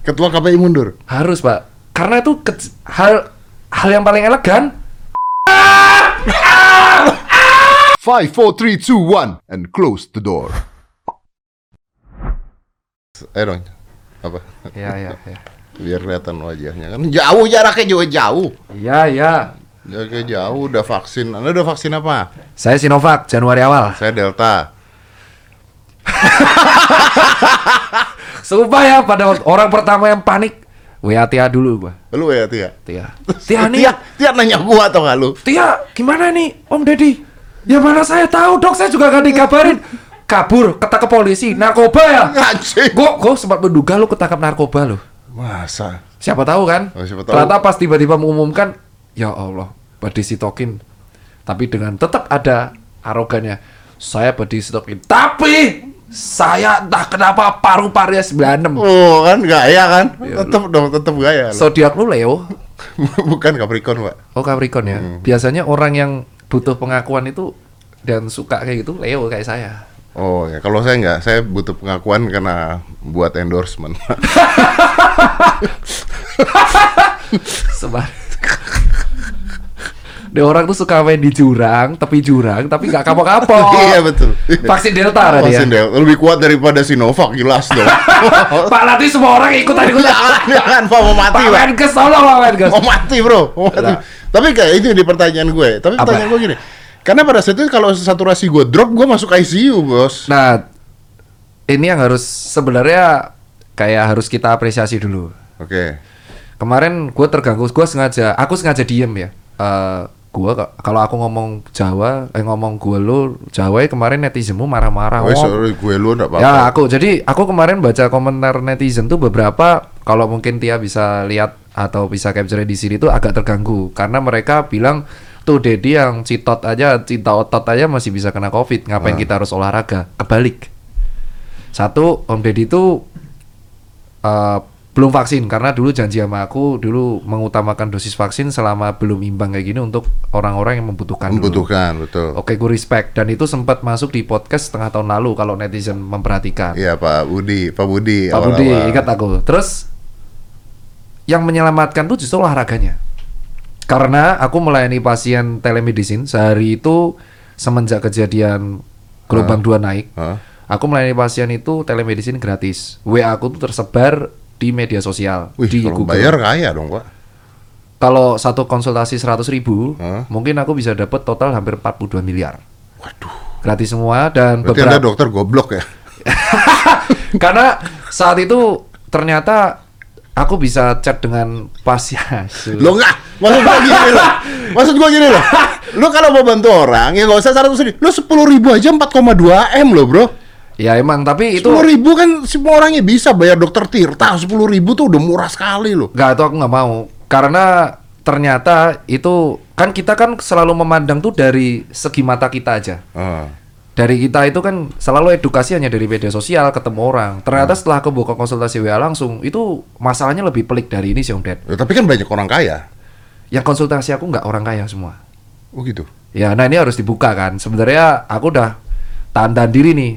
Ketua KPI mundur. Harus, Pak. Karena itu hal hal yang paling elegan 5, 4, 3, 2, 1 and close the door. Ayo dong. Apa? Ya, ya, ya. Biar kelihatan wajahnya kan jauh jaraknya juga jauh. Ya, ya. Jaraknya jauh udah vaksin. Anda udah vaksin apa? Saya Sinovac Januari awal. Saya Delta. Sumpah ya pada orang pertama yang panik WA Tia dulu gua. Lu ya Tia. Tia. Tia nih. Tia, Tia nanya gua atau nggak lu? Tia, gimana nih Om Deddy? Ya mana saya tahu dok, saya juga gak dikabarin. Kabur, ketangkep polisi, narkoba ya. Anjing. Gue gue sempat menduga lu ketangkap narkoba lo. Masa? Siapa tahu kan? Oh, siapa tahu. Ternyata pas tiba-tiba mengumumkan, ya Allah, body sitokin. Tapi dengan tetap ada arogannya. Saya body sitokin. Tapi saya entah kenapa paru-parunya 96. Oh kan gaya kan? Iya, tetep dong, tetep gaya. Zodiak lu Leo. Bukan Capricorn, Pak. Oh Capricorn ya. Hmm. Biasanya orang yang butuh pengakuan itu dan suka kayak gitu Leo kayak saya. Oh ya, kalau saya nggak, saya butuh pengakuan karena buat endorsement. Sebab Dia orang tuh suka main di jurang, tepi jurang, tapi nggak kapok-kapok. iya betul. Vaksin Delta dia. Vaksin Delta lebih kuat daripada Sinovac jelas dong. Pak nanti semua orang ikutan ikutan. Jangan, jangan, Pak mau mati, Pak. Menkes, tolong Pak Menkes. Mau mati, Bro. Mau mati. Tapi kayak itu di pertanyaan gue. Tapi Apa? pertanyaan gue gini. Karena pada saat itu kalau saturasi gue drop, gue masuk ICU, Bos. Nah, ini yang harus sebenarnya kayak harus kita apresiasi dulu. Oke. Kemarin gue terganggu, gue sengaja, aku sengaja diem ya. Eh gue kalau aku ngomong Jawa, eh ngomong gue lu Jawa ya kemarin netizenmu marah-marah. Oh, sorry, gue lu enggak apa-apa. Ya aku jadi aku kemarin baca komentar netizen tuh beberapa kalau mungkin Tia bisa lihat atau bisa capture di sini tuh agak terganggu. Karena mereka bilang tuh Dedi yang citot aja cinta otot aja masih bisa kena covid. Ngapain kita harus olahraga? Kebalik. Satu Om Deddy tuh eh, belum vaksin karena dulu janji sama aku dulu mengutamakan dosis vaksin selama belum imbang kayak gini untuk orang-orang yang membutuhkan dulu. Membutuhkan, betul. Oke, gue respect dan itu sempat masuk di podcast setengah tahun lalu kalau netizen memperhatikan. Iya, Pak Budi, Pak Budi. Pak Budi, awal-awal. ingat aku. Terus yang menyelamatkan tuh justru olahraganya. Karena aku melayani pasien telemedicine sehari itu semenjak kejadian gelombang dua naik, Hah? aku melayani pasien itu telemedicine gratis. WA aku tuh tersebar di media sosial Wih, di kalau Google. bayar kaya dong, Pak. Kalau satu konsultasi 100 ribu, Hah? mungkin aku bisa dapat total hampir 42 miliar. Waduh. Gratis semua dan Berarti beberapa Anda dokter goblok ya? Karena saat itu ternyata aku bisa chat dengan pasien. Lo enggak, maksud gua gini loh. Maksud gua gini loh. Lu kalau mau bantu orang ya nggak usah 100 ribu. Lu 10 ribu aja 4,2 m loh bro. Ya emang tapi itu 10 ribu kan semua orangnya bisa bayar dokter Tirta. 10 ribu tuh udah murah sekali loh. nggak itu aku nggak mau karena ternyata itu kan kita kan selalu memandang tuh dari segi mata kita aja. Ah. Dari kita itu kan selalu edukasi hanya dari media sosial ketemu orang. Ternyata setelah aku buka konsultasi WA langsung itu masalahnya lebih pelik dari ini sih Om Ded. Ya, tapi kan banyak orang kaya. Yang konsultasi aku nggak orang kaya semua. Oh gitu. Ya, nah ini harus dibuka kan. Sebenarnya aku udah tahan-tahan diri nih.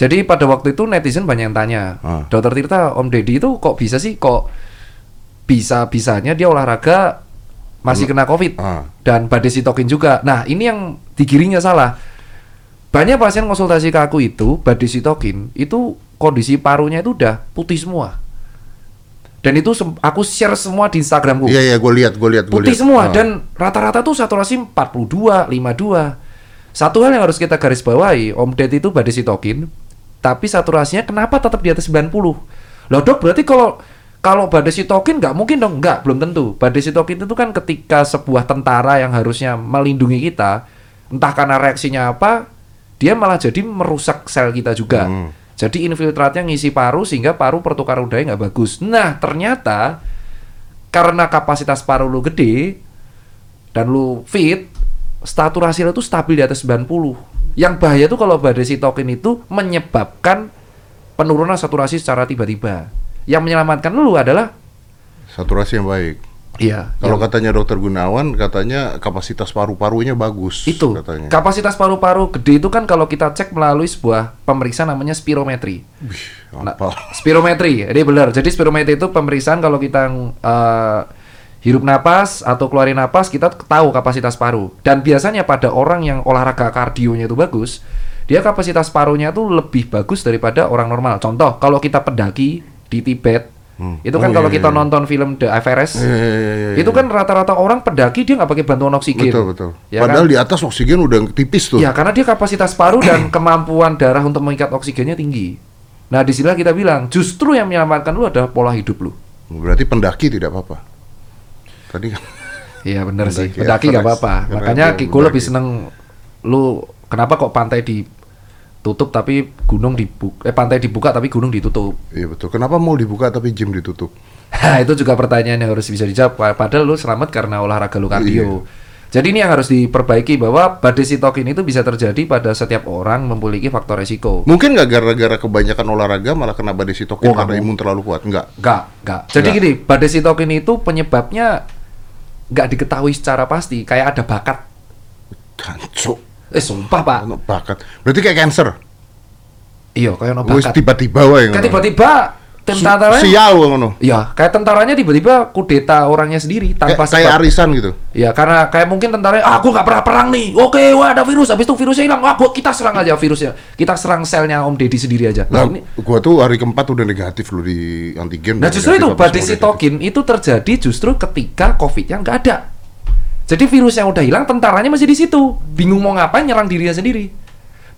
Jadi pada waktu itu netizen banyak yang tanya, Ah. Dokter Tirta, Om Deddy itu kok bisa sih kok bisa-bisanya dia olahraga masih kena COVID Ah. dan badai sitokin juga. Nah ini yang digiringnya salah. Banyak pasien konsultasi ke aku itu badai sitokin itu kondisi parunya itu udah putih semua. Dan itu sem- aku share semua di Instagramku Iya iya gue lihat gue lihat gue putih semua Ah. dan rata-rata tuh saturasi 42, 52. Satu hal yang harus kita garis bawahi, Om Ded itu badai sitokin, tapi saturasinya kenapa tetap di atas 90? Loh dok, berarti kalau kalau badai sitokin nggak mungkin dong? Nggak, belum tentu. Badai sitokin itu kan ketika sebuah tentara yang harusnya melindungi kita, entah karena reaksinya apa, dia malah jadi merusak sel kita juga. Hmm. Jadi infiltratnya ngisi paru sehingga paru pertukaran udara nggak bagus. Nah ternyata karena kapasitas paru lu gede dan lu fit, saturasi lu tuh stabil di atas 90. Yang bahaya tuh kalau badai sitokin itu menyebabkan penurunan saturasi secara tiba-tiba. Yang menyelamatkan lu adalah Saturasi yang baik. Iya. Kalau yang- katanya dokter Gunawan, katanya kapasitas paru-parunya bagus. itu katanya. kapasitas paru-paru gede itu kan kalau kita cek melalui sebuah pemeriksaan namanya spirometri. Nah, Apa? spirometri, ini benar. Jadi spirometri itu pemeriksaan kalau kita eh, hirup napas atau keluarin napas kita tahu kapasitas paru. Dan biasanya pada orang yang olahraga kardionya itu bagus, dia kapasitas parunya itu lebih bagus daripada orang normal. Contoh, kalau kita pendaki di Tibet, itu kan Oh, kalau iya, kita iya. nonton film The Everest, Iya, iya, iya, iya, itu kan rata-rata orang pendaki dia nggak pakai bantuan oksigen. Betul betul. Ya Padahal kan? di atas oksigen udah tipis tuh. Ya, karena dia kapasitas paru dan kemampuan darah untuk mengikat oksigennya tinggi. Nah, di sinilah kita bilang, justru yang menyelamatkan lu adalah pola hidup lu. Berarti pendaki tidak apa-apa. Tadi kan Iya bener sih, Pendaki pendaki nggak apa-apa. Makanya dia gue lebih seneng lu kenapa kok pantai ditutup tapi gunung dibuka, eh pantai dibuka tapi gunung ditutup. Iya betul. Kenapa mau dibuka tapi gym ditutup? Nah, itu juga pertanyaan yang harus bisa dijawab. Padahal lu selamat karena olahraga lu kardio. Jadi ini yang harus diperbaiki bahwa badai sitokin itu bisa terjadi pada setiap orang memiliki faktor resiko. Mungkin nggak gara-gara kebanyakan olahraga malah kena badai sitokin Oh, karena kamu. imun terlalu kuat? Enggak. Enggak, enggak. Jadi Enggak. gini, badai sitokin itu penyebabnya nggak diketahui secara pasti. Kayak ada bakat. Cancuk. Eh, sumpah pak. Ono bakat. Berarti kayak cancer. Iya, kayak no Wis bakat. tiba-tiba wae tiba-tiba tentaranya, Su- Sial ngono. Iya, kayak tentaranya tiba-tiba kudeta orangnya sendiri Kayak, tanpa kayak sebab. arisan gitu. Ya karena kayak mungkin tentaranya, ah aku nggak pernah perang nih. Oke, wah ada virus. Habis itu virusnya hilang. Wah, gua- kita serang aja virusnya. Kita serang selnya Om Deddy sendiri aja. Nah, Nah, ini, gua tuh hari keempat udah negatif loh di antigen. nah justru itu habis badai mau negatif. sitokin itu terjadi justru ketika COVID-nya nggak ada. Jadi virus yang udah hilang, tentaranya masih di situ. Bingung mau ngapain, nyerang dirinya sendiri.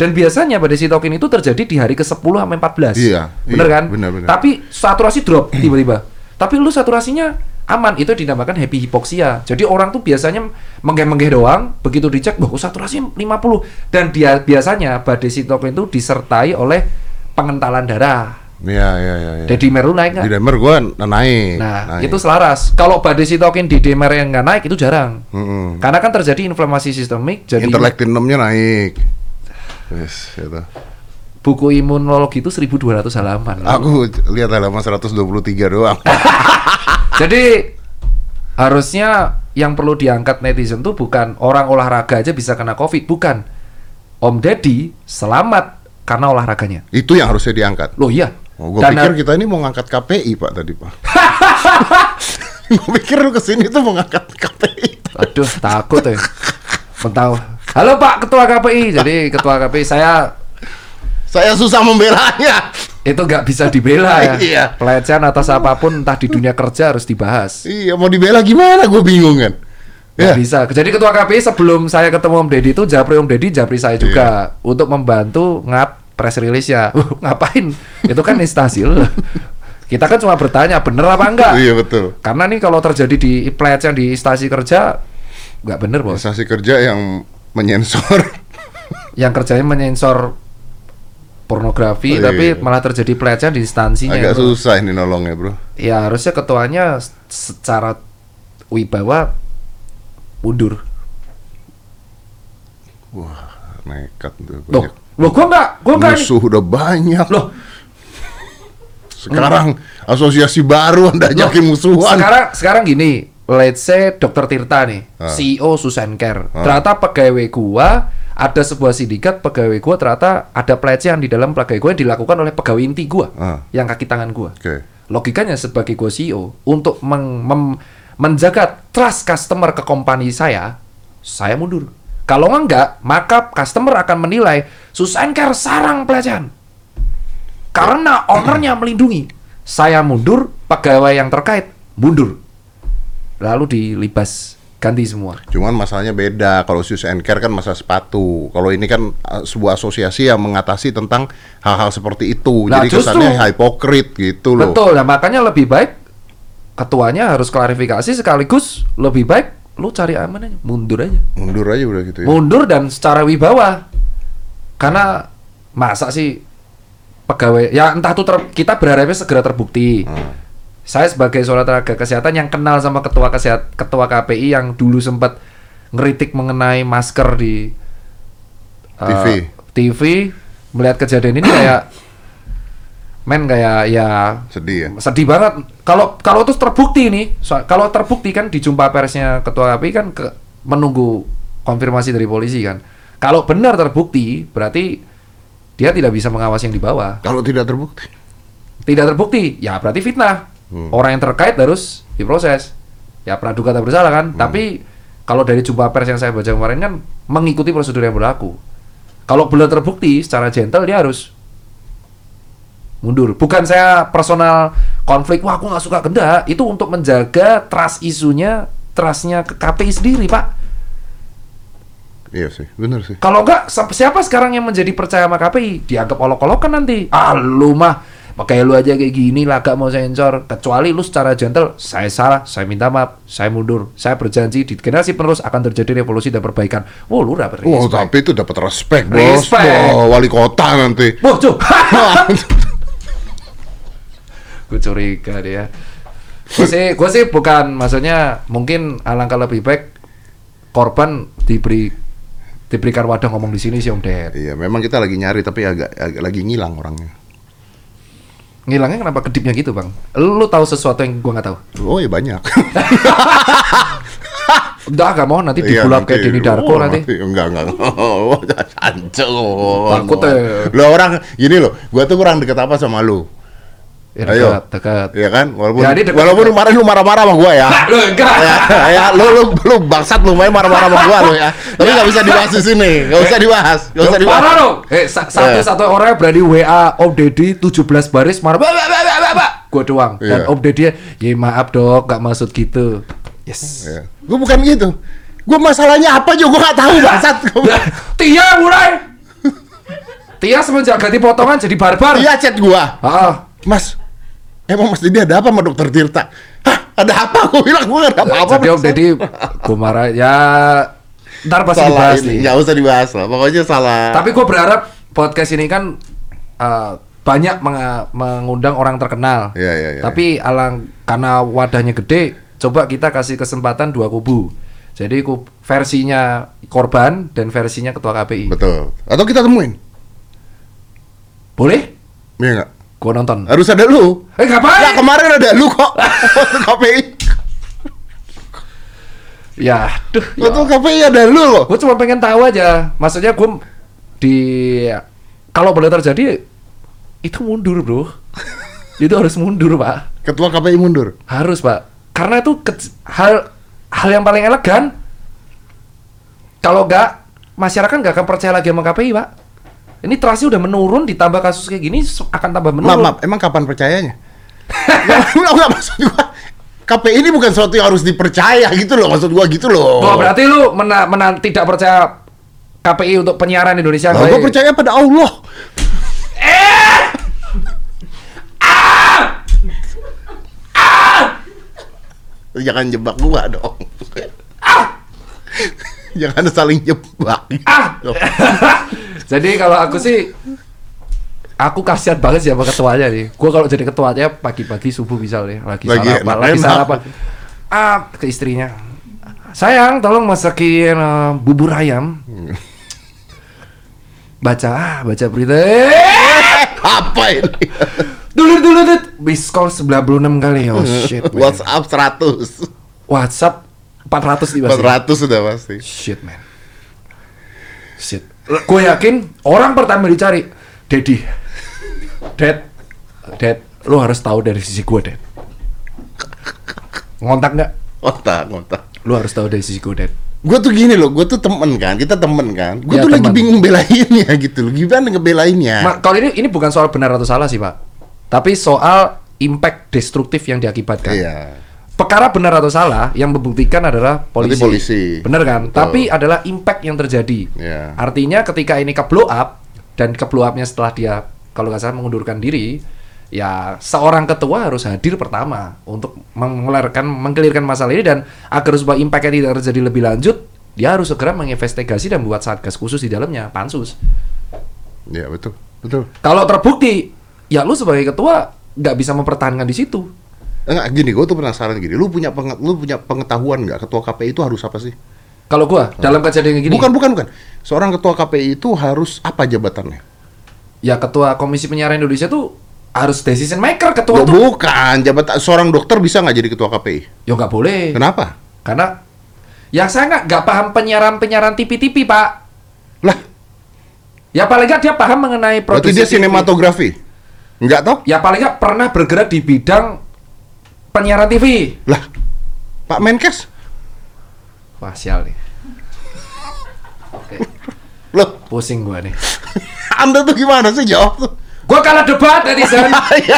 Dan biasanya badai sitokin itu terjadi di hari ke-10 sampai 14. Iya, Bener iya, kan? benar, benar. Tapi saturasi drop tiba-tiba. Tapi lu saturasinya aman, itu dinamakan happy hipoksia. Jadi orang tuh biasanya menggeh-menggeh doang, begitu dicek, kok saturasi 50. Dan dia biasanya badai sitokin itu disertai oleh pengentalan darah. Iya, iya, iya. iya. Jadi meru naik nggak? Di Demer gua naik. Nah, naik. itu selaras. Kalau badai sitokin di DMR yang nggak naik itu jarang. Mm-mm. Karena kan terjadi inflamasi sistemik, jadi Interleukin 6-nya naik. Yes, itu. buku imunologi itu 1200 halaman. Aku lihat halaman 123 doang. Jadi harusnya yang perlu diangkat netizen tuh bukan orang olahraga aja bisa kena COVID, bukan. Om Deddy selamat karena olahraganya. itu yang harusnya diangkat. Loh iya. Oh, gua Dan- pikir kita ini mau ngangkat KPI, Pak, tadi, Pak. gua pikir lu ke sini tuh mau ngangkat KPI. Aduh, takut ya. Mentau. Halo Pak Ketua KPI. Jadi Ketua KPI saya Saya susah membelanya. itu nggak bisa dibela ya. Iya. Pelecehan atas apa pun entah di dunia kerja harus dibahas. Iya, mau dibela gimana? Gue bingung kan. Nggak Ya. bisa. Jadi ketua KPI sebelum saya ketemu Om Deddy itu japri Om Deddy japri saya juga Iya. untuk membantu ngap press release ya. Ngapain? Itu kan instansi lu. Kita kan cuma bertanya bener apa enggak. Iya betul. Karena nih kalau terjadi di pelecehan di instansi kerja nggak bener bos. Instansi kerja yang menyensor. Yang kerjanya menyensor pornografi Iya. tapi malah terjadi pelecehan di instansinya. Agak bro. susah ini nolongnya, Bro. Ya harusnya ketuanya secara wibawa mundur. Wah, nekat tuh Loh, banyak. loh gua enggak, gua enggak nih. Musuh udah banyak. Loh, Sekarang asosiasi baru Anda ajakin musuhan. Sekarang sekarang gini, let's say Dokter Tirta nih, Ah. CEO Susan Care. Ah. Ternyata pegawai gua ada sebuah sindikat pegawai gua ternyata ada pelecehan di dalam pegawai gua yang dilakukan oleh pegawai inti gua Ah. yang kaki tangan gua. Oke. Logikanya sebagai gua CEO untuk meng- mem- menjaga trust customer ke company saya, saya mundur. Kalau enggak, maka customer akan menilai Susan Care sarang pelecehan. Karena ownernya melindungi. Saya mundur, pegawai yang terkait mundur. Lalu dilibas, ganti semua. Cuman masalahnya beda. Kalau shoes and care kan masalah sepatu. Kalau ini kan uh, sebuah asosiasi yang mengatasi tentang hal-hal seperti itu. Nah, Jadi justru- kesannya hipokrit gitu loh. Betul, nah makanya lebih baik ketuanya harus klarifikasi sekaligus lebih baik lu cari aman aja, mundur aja. Mundur aja udah gitu ya. Mundur dan secara wibawa. Karena masa sih pegawai ya entah tuh ter- kita berharapnya segera terbukti. Hmm. Saya sebagai seorang tenaga kesehatan yang kenal sama ketua kesehat ketua KPI yang dulu sempat ngeritik mengenai masker di uh, TV. TV melihat kejadian ini kayak men kayak ya Sedih ya. sedih banget kalau kalau terus terbukti nih so- kalau terbukti kan di jumpa persnya ketua KPI kan ke, menunggu konfirmasi dari polisi kan kalau benar terbukti berarti dia tidak bisa mengawasi yang di bawah Kalau tidak terbukti. tidak terbukti ya berarti fitnah Hmm. orang yang terkait harus diproses ya praduga tak bersalah kan Hmm. tapi kalau dari jumpa pers yang saya baca kemarin kan mengikuti prosedur yang berlaku kalau belum terbukti secara gentle dia harus mundur bukan saya personal konflik wah aku nggak suka genda itu untuk menjaga trust isunya trustnya ke KPI sendiri pak Iya sih, benar sih. kalau enggak siapa sekarang yang menjadi percaya sama KPI? Dianggap olok-olokan nanti. Ah lu mah pakai lu aja kayak gini lah gak mau sensor. Kecuali lu secara gentle, saya salah, saya minta maaf, saya mundur, saya berjanji di generasi penerus akan terjadi revolusi dan perbaikan. Wow lu Wow, respect. tapi itu dapat respect, bos. Respect. Wah, wali kota nanti. Wah, cuy. gue curiga dia. Gue sih, gue sih bukan maksudnya mungkin alangkah lebih baik korban diberi diberikan wadah ngomong di sini sih Om Ded. Iya, memang kita lagi nyari tapi agak, agak lagi ngilang orangnya. Ngilangnya kenapa kedipnya gitu bang? Lu tahu sesuatu yang gua nggak tahu? Oh iya banyak. Udah gak mau nanti Iya, dibulap kayak. Denny Darko Oh, nanti. Enggak, enggak. Hancur. Takut ya. Lo orang gini loh, gua tuh kurang deket apa sama lu? Ya, Ayo. dekat, dekat. Iya kan? Walaupun Ya, dekat- walaupun kemarin lu marah-marah sama gua ya. Lu enggak. ya, ya, lu lu lu bangsat lu main marah-marah sama gua lu ya. Tapi nggak bisa dibahas di sini. Nggak usah dibahas. Nggak usah dibahas. Parah dong. Eh, sa- satu Iya. satu orang berani WA Om Deddy 17 baris marah. Bah, bah, bah, bah, bah, bah. Gua doang. Dan Iya. Om Deddy ya maaf dok, gak maksud gitu. Yes. Ya. Gua bukan gitu. Gua masalahnya apa juga gua nggak tahu bangsat. Tia mulai. Tia semenjak ganti potongan jadi barbar. Dia chat gua. Ah, Mas, emang Mas Didi ada apa sama dokter Tirta? Hah, ada apa? Aku bilang nggak ada apa-apa. jadi Om. Deddy gua marah ya ntar pasti salah dibahas ini. nih. Nggak usah dibahas lah. Pokoknya salah. Tapi gue berharap podcast ini kan uh, banyak menga- mengundang orang terkenal. Iya, iya, iya. Tapi alang karena wadahnya gede, coba kita kasih kesempatan dua kubu. Jadi versinya korban dan versinya ketua KPI. Betul. Atau kita temuin. Boleh? Iya nggak? Gue nonton. Harus ada lu. Eh ngapain? kemarin ada lu kok. KPI. Ya, duh. Ya. Waktu KPI ada lu loh. Gue cuma pengen tahu aja. Maksudnya gue di kalau boleh terjadi itu mundur bro. itu harus mundur pak. Ketua KPI mundur. Harus pak, karena itu ke- hal hal yang paling elegan. Kalau nggak, masyarakat nggak akan percaya lagi sama KPI pak. Ini trustnya udah menurun, ditambah kasus kayak gini akan tambah menurun. maaf, emang kapan percayanya? Nggak, nggak, nggak, maksud gua KPI ini bukan sesuatu yang harus dipercaya gitu loh, maksud gua gitu loh. Oh, berarti lu mena- mena- tidak percaya KPI untuk penyiaran Indonesia Nah, gua percaya pada Allah. Jangan jebak gua dong. Jangan saling jebak. Ah! Jadi kalau aku sih aku kasihan banget sih sama ketuanya nih. Gua kalau jadi ketuanya pagi-pagi subuh misalnya lagi, Lagi salah apa, enak- lagi enak. salah apa. Ah, ke istrinya. Sayang, tolong masakin eh, bubur ayam. Baca, ah, baca berita. Apa ini? dulu dulu dulu. Miskol 96 kali. Oh shit. man. WhatsApp 100. WhatsApp 400 nih pasti. 400 sudah pasti. Shit man Shit Gue yakin orang pertama dicari Daddy Dad Dad Lu harus tahu dari sisi gue Dad Ngontak nggak? Otak, otak. Lu harus tahu dari sisi gue Dad Gue tuh gini loh, gue tuh temen kan, kita temen kan. Gue Ya, tuh lagi temen. bingung belainnya gitu loh. Gimana ngebelainnya? Ma, Kalau ini ini bukan soal benar atau salah sih pak Tapi soal impact destruktif yang diakibatkan Iya. Perkara benar atau salah yang membuktikan adalah polisi. Polisi. Bener kan? Betul. Tapi adalah impact yang terjadi. Iya. Artinya ketika ini ke blow up dan ke blow upnya setelah dia kalau nggak salah mengundurkan diri, ya seorang ketua harus hadir pertama untuk mengelarkan mengkelirkan masalah ini dan agar supaya impactnya tidak terjadi lebih lanjut, dia harus segera menginvestigasi dan buat satgas khusus di dalamnya, pansus. Iya, betul. Betul. Kalau terbukti, ya lu sebagai ketua nggak bisa mempertahankan di situ. Enggak, gini, gue tuh penasaran gini. Lu punya penget, lu punya pengetahuan nggak ketua KPI itu harus apa sih? Kalau gua dalam kejadian gini, Bukan, bukan, bukan. Seorang ketua KPI itu harus apa jabatannya? ya ketua Komisi Penyiaran Indonesia tuh harus decision maker ketua Loh, tuh. bukan, jabatan seorang dokter bisa nggak jadi ketua KPI? Ya nggak boleh. Kenapa? Karena yang saya nggak nggak paham penyiaran-penyiaran TV-TV pak. Lah, Ya paling nggak dia paham mengenai berarti produksi dia TV. sinematografi. Enggak toh? Ya paling nggak pernah bergerak di bidang penyiaran TV. Lah, Pak Menkes? Wah sial nih. Oke, Loh, pusing gua nih. Anda tuh gimana sih jawab tuh? Gua kalah debat netizen.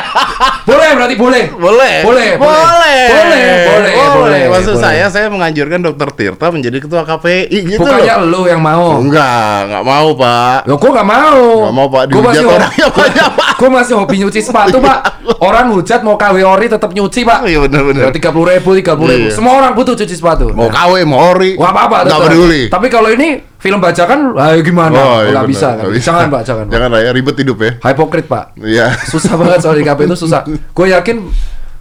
boleh berarti boleh. Boleh. Boleh. Boleh. Boleh. Boleh. Boleh. Maksud boleh. saya saya menganjurkan Dokter Tirta menjadi ketua KPI gitu Bukannya loh. lu yang mau. Enggak, enggak mau, Pak. Ya gua gak mau. Nggak mau, Pak. Dihujat ho- orangnya banyak, Pak. Gua masih hobi nyuci sepatu, Pak. Orang hujat mau KW ori tetap nyuci, Pak. Oh, iya benar-benar. Tiga puluh ribu, tiga puluh ribu. Iya. Semua orang butuh cuci sepatu. Mau KW, mau ori. Wah apa apa. Enggak peduli. Tapi kalau ini film bajakan, ah, gimana? Oh, iya bisa, bisa. Jangan, Pak. Jangan. Jangan lah ya, ribet hidup ya. Hypocrite, Pak. Iya. Susah banget soal di KP itu susah. Gue yakin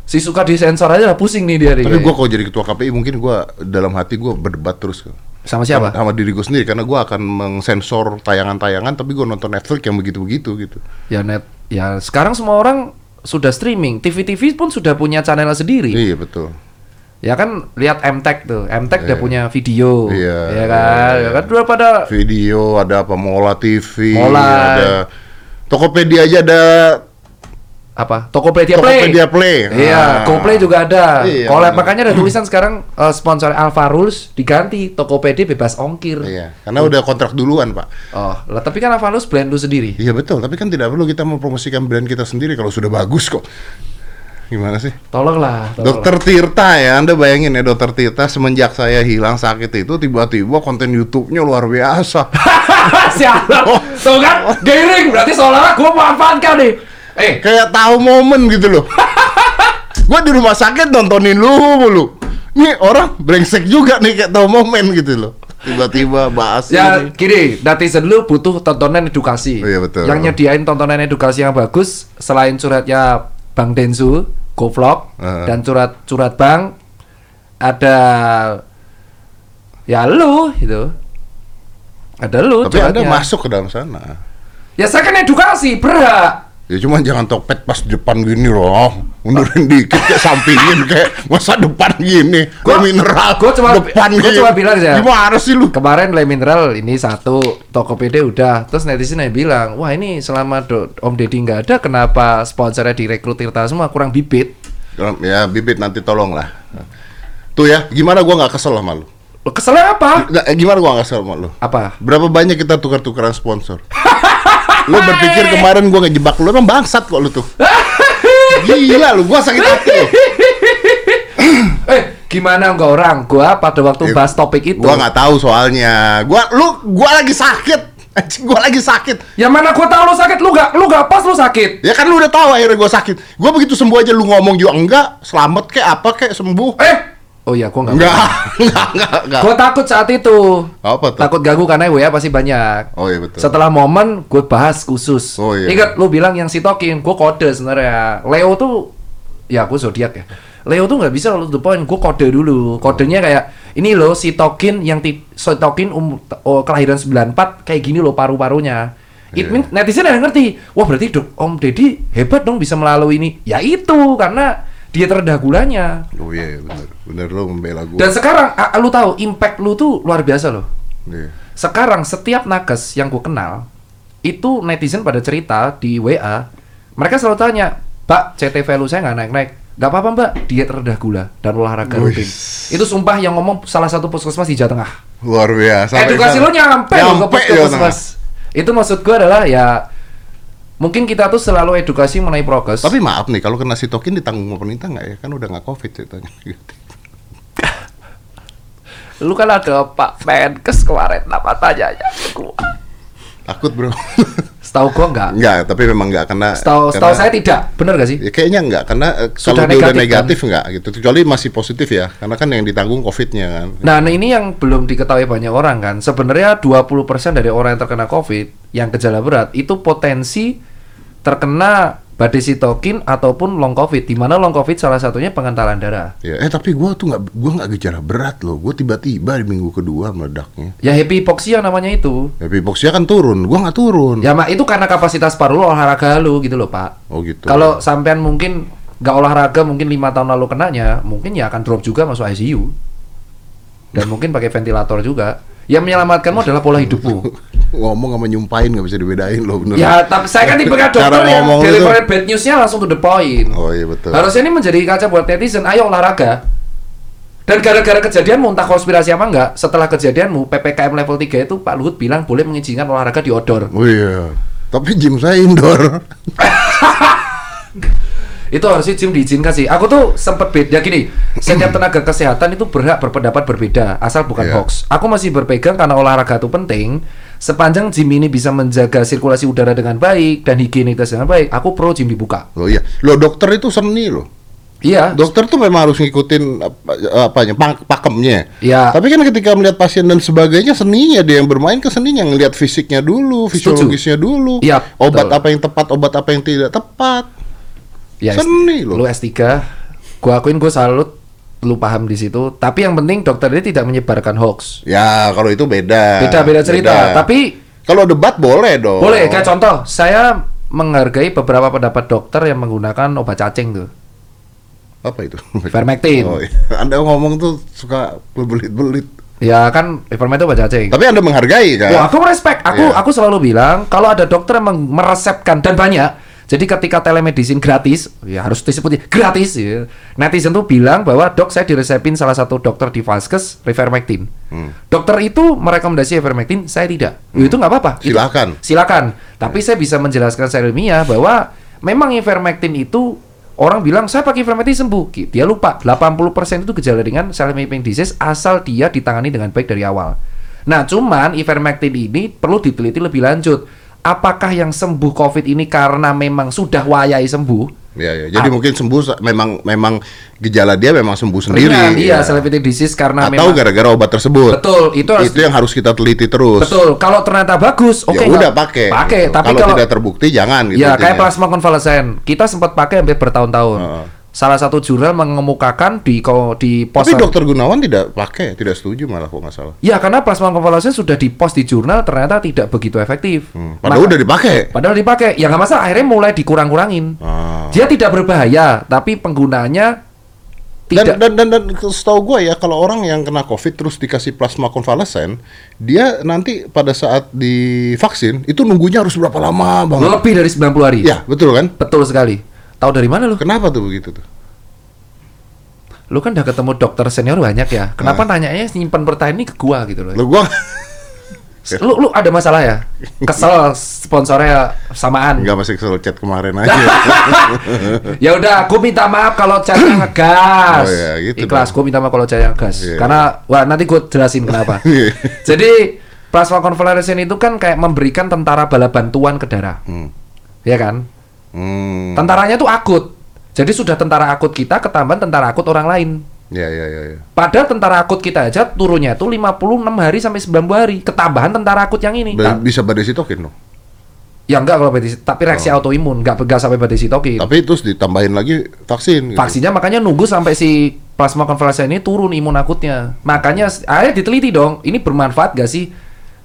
si suka disensor aja lah pusing nih dia. Tapi gua kalau jadi ketua KPI mungkin gua dalam hati gua berdebat terus. sama siapa? Sama diri gue sendiri karena gua akan mengsensor tayangan-tayangan tapi gua nonton Netflix yang begitu-begitu gitu. Ya net, ya sekarang semua orang sudah streaming. TV-TV pun sudah punya channel sendiri. Iya betul. Ya kan lihat MTech tuh. MTech udah Iya. punya video. Iya, Ya kan? iya, Ya kan dua pada Video ada apa Mola TV, Mola. ada Tokopedia aja ada apa? Tokopedia Play. Tokopedia Play. Iya, Ah. GoPlay juga ada. Iya, Collab makanya ada tulisan sekarang eh, sponsor Alfa Rules diganti Tokopedia bebas ongkir. Iya, karena udah kontrak duluan, Pak. Oh, lah tapi kan Alfa Rules brand lu sendiri. Iya betul, tapi kan tidak perlu kita mempromosikan brand kita sendiri kalau sudah bagus kok. Gimana sih? Tolonglah. tolonglah. Dokter Tirta ya, Anda bayangin ya Dokter Tirta semenjak saya hilang sakit itu tiba-tiba konten YouTube-nya luar biasa. Sialan. Oh. Tuh kan, giring berarti seolah-olah gue memanfaatkan nih. Eh, Kayak tahu momen gitu loh. Gua di rumah sakit nontonin lu mulu. Nih orang brengsek juga nih kayak tahu momen gitu loh. Tiba-tiba bahas ya ini. gini, netizen lu butuh tontonan edukasi. Oh, iya, betul. Yang nyediain tontonan edukasi yang bagus selain suratnya Bang Densu, GoVlog Heeh. dan surat-surat Bang ada ya lu gitu. Ada lu Tapi Anda suratnya. masuk ke dalam sana. Ya saya kan edukasi, berhak. Ya cuman jangan topet pas depan gini loh. Mundurin dikit kayak sampingin kayak masa depan gini. Gua mineral gua cuma- depan gua gini. cuma bilang aja. Gimana sih lu? Kemarin Le Mineral ini satu, Tokopedia udah. Terus netizen yang bilang, wah ini selama do- Om Deddy nggak ada, kenapa sponsornya direkrut Tirta semua kurang bibit? Ya bibit nanti tolong lah. Tuh ya, gimana gua nggak kesel sama lu? Lo keselnya apa? Nggak, eh, gimana gua nggak kesel sama lu? Apa? Berapa banyak kita tukar-tukaran sponsor? lu berpikir kemarin gua ngejebak lu emang bangsat kok lu tuh. Gila lu, gua sakit hati lu. eh, gimana enggak orang? Gua pada waktu Ya, bahas topik itu. Gua nggak tahu soalnya. Gua lu gua lagi sakit. Anjing, gua lagi sakit. Ya mana gua tahu lu sakit, lu gak, lu gak pas lu sakit. Ya kan lu udah tahu akhirnya gua sakit. Gua begitu sembuh aja lu ngomong juga enggak, selamat kayak apa kayak sembuh. Eh, oh iya, gua nggak. Enggak, enggak, enggak, enggak. Gua takut saat itu. Apa tuh? Takut ganggu karena WA pasti banyak. Oh iya betul. Setelah momen gue bahas khusus. Oh, iya. Ingat lu bilang yang sitokin, gue kode sebenarnya. Leo tuh ya gue zodiak ya. Leo tuh nggak bisa lu the point, gue kode dulu. Kodenya kayak ini loh sitokin yang ti- sitokin um, oh, kelahiran 94 kayak gini loh paru-parunya. It Iya. mean netizen yang ngerti. Wah berarti dok Om Deddy hebat dong bisa melalui ini. Ya itu karena dia terendah gulanya. Oh iya, iya, bener. Bener lu membela gua. Dan sekarang lu tahu impact lu tuh luar biasa loh. Iya. Sekarang setiap nakes yang gue kenal itu netizen pada cerita di WA, mereka selalu tanya, Mbak, CT value saya nggak naik-naik. Gak apa-apa mbak, diet rendah gula dan olahraga rutin. Itu sumpah yang ngomong salah satu puskesmas di Jawa Tengah. Luar biasa. Edukasi lo nyampe, Nyampe, ke puskesmas. Itu maksud gue adalah ya mungkin kita tuh selalu edukasi mengenai prokes. Tapi maaf nih, kalau kena sitokin ditanggung pemerintah nggak ya? Kan udah nggak covid ceritanya. lu kan ada Pak Menkes kemarin apa tanya ya. Takut bro. Setahu gua enggak. Nggak, tapi memang nggak kena. Setahu setahu karena- saya tidak. Bener gak sih? Ya, kayaknya nggak, karena eh, Sudah kalau dia udah negatif, negatif nggak gitu. Kecuali masih positif ya, karena kan yang ditanggung covidnya kan. Nah, nah, ini yang belum diketahui banyak orang kan. Sebenarnya 20% dari orang yang terkena COVID yang gejala berat itu potensi terkena badai sitokin ataupun long covid di mana long covid salah satunya pengentalan darah Ya, eh tapi gua tuh nggak gua nggak gejala berat loh. Gua tiba-tiba di minggu kedua meledaknya. ya happy hypoxia namanya itu Hypoxia kan turun, gua nggak turun. ya mak itu karena kapasitas paru lo olahraga lu gitu loh pak Oh gitu. kalau sampean mungkin nggak olahraga mungkin lima tahun lalu kenanya mungkin ya akan drop juga masuk ICU dan mungkin pakai ventilator juga yang menyelamatkanmu adalah pola hidupmu ngomong sama nyumpain nggak bisa dibedain loh bener. ya tapi saya kan tipe Cara dokter yang ngomong itu- bad newsnya langsung to the point Oh iya betul. Harusnya ini menjadi kaca buat netizen, ayo olahraga. Dan gara-gara kejadianmu, entah konspirasi apa enggak, setelah kejadianmu, PPKM level 3 itu Pak Luhut bilang boleh mengizinkan olahraga di outdoor. Oh iya. Tapi gym saya indoor. Itu harusnya gym diizinkan sih. Aku tuh sempet beda gini, setiap tenaga kesehatan itu berhak berpendapat berbeda, asal bukan Iya. hoax. Aku masih berpegang karena olahraga itu penting. Sepanjang gym ini bisa menjaga sirkulasi udara dengan baik dan higienitas dengan baik, aku pro gym dibuka. Loh iya. Loh dokter itu seni loh. Iya, Dokter tuh memang harus ngikutin apa, apanya pak- pakemnya. Iya. Tapi kan ketika melihat pasien dan sebagainya seninya dia yang bermain ke seninya ngelihat fisiknya dulu, fisiologisnya dulu. Iya, Obat betul. apa yang tepat, obat apa yang tidak tepat. Ya, Seni loh. Lu S3, gua akuin gua salut lu paham di situ. Tapi yang penting dokter ini tidak menyebarkan hoax. Ya kalau itu beda. Beda-beda cerita. Beda. Tapi kalau debat boleh dong. boleh kayak contoh, saya menghargai beberapa pendapat dokter yang menggunakan obat cacing tuh. Apa itu? Ivermectin. Oh, iya. Anda ngomong tuh suka belit-belit. Ya kan, ivermectin obat cacing. Tapi Anda menghargai kan? Wah, aku respect. Aku Iya. aku selalu bilang kalau ada dokter yang meresepkan dan banyak. Jadi ketika telemedicine gratis, ya harus disebut gratis ya. Netizen tuh bilang bahwa dok saya diresepin salah satu dokter di Vaskes Ivermectin. Hmm. Dokter itu merekomendasi Ivermectin, saya tidak. Ya, Itu nggak apa-apa. Itu- Silakan. silakan. Tapi saya bisa menjelaskan secara ilmiah bahwa memang Ivermectin itu orang bilang saya pakai Ivermectin sembuh. Dia lupa 80% itu gejala ringan self-limiting disease asal dia ditangani dengan baik dari awal. Nah, cuman Ivermectin ini perlu diteliti lebih lanjut. Apakah yang sembuh COVID ini karena memang sudah wayai sembuh? Ya, ya. Jadi Ah. mungkin sembuh memang memang gejala dia memang sembuh sendiri. Ringan, iya, ya. self-limiting disease karena Atau gara-gara obat tersebut. Betul, itu harus Itu yang harus kita teliti terus. Betul. Kalau ternyata bagus, oke ya nggak- udah pakai. Pakai, gitu. tapi kalau, kalau tidak terbukti jangan gitu. Ya, kayak plasma konvalesen. Kita sempat pakai hampir bertahun-tahun. Heeh. Salah satu jurnal mengemukakan di di Tapi poster. dokter Gunawan tidak pakai, tidak setuju malah kok nggak salah. Ya, karena plasma konvalesen sudah di post di jurnal ternyata tidak begitu efektif. Hmm, Padahal Maka- udah dipakai. Padahal dipakai. Ya nggak masalah, akhirnya mulai dikurang-kurangin. Ah. Dia tidak berbahaya, tapi penggunanya Dan, tidak dan dan dan setahu gue ya kalau orang yang kena covid terus dikasih plasma konvalesen, dia nanti pada saat divaksin itu nunggunya harus berapa lama banget? lebih dari 90 hari. Ya betul kan? Betul sekali. Tahu dari mana lu? Kenapa tuh begitu tuh? Lu kan udah ketemu dokter senior banyak ya. Kenapa Ah. nanyanya nyimpan pertanyaan ini ke gua gitu loh. Lo gua Lu lu ada masalah ya? Kesel sponsornya samaan. nggak masih kesel chat kemarin aja. Ya udah, aku minta maaf kalau chatnya ngegas. Oh ya, gitu Ikhlas, aku minta maaf kalau chatnya ngegas. Iya. Karena wah nanti gue jelasin kenapa. Iya. Jadi plasma convalescent itu kan kayak memberikan tentara bala bantuan ke darah, hmm. ya kan? Hmm. Tentaranya tuh akut. Jadi sudah tentara akut kita ketambahan tentara akut orang lain. Ya ya ya ya. Padahal tentara akut kita aja turunnya itu 56 hari sampai 90 hari. Ketambahan tentara akut yang ini. Ta- bisa badai sitokin loh. ya enggak kalau badai, tapi reaksi autoimun, enggak enggak sampai badai sitokin. Oh. Tapi terus ditambahin lagi vaksin. gitu. Vaksinnya makanya nunggu sampai si plasma konvalesen ini turun imun akutnya. Makanya akhirnya diteliti dong, ini bermanfaat gak sih?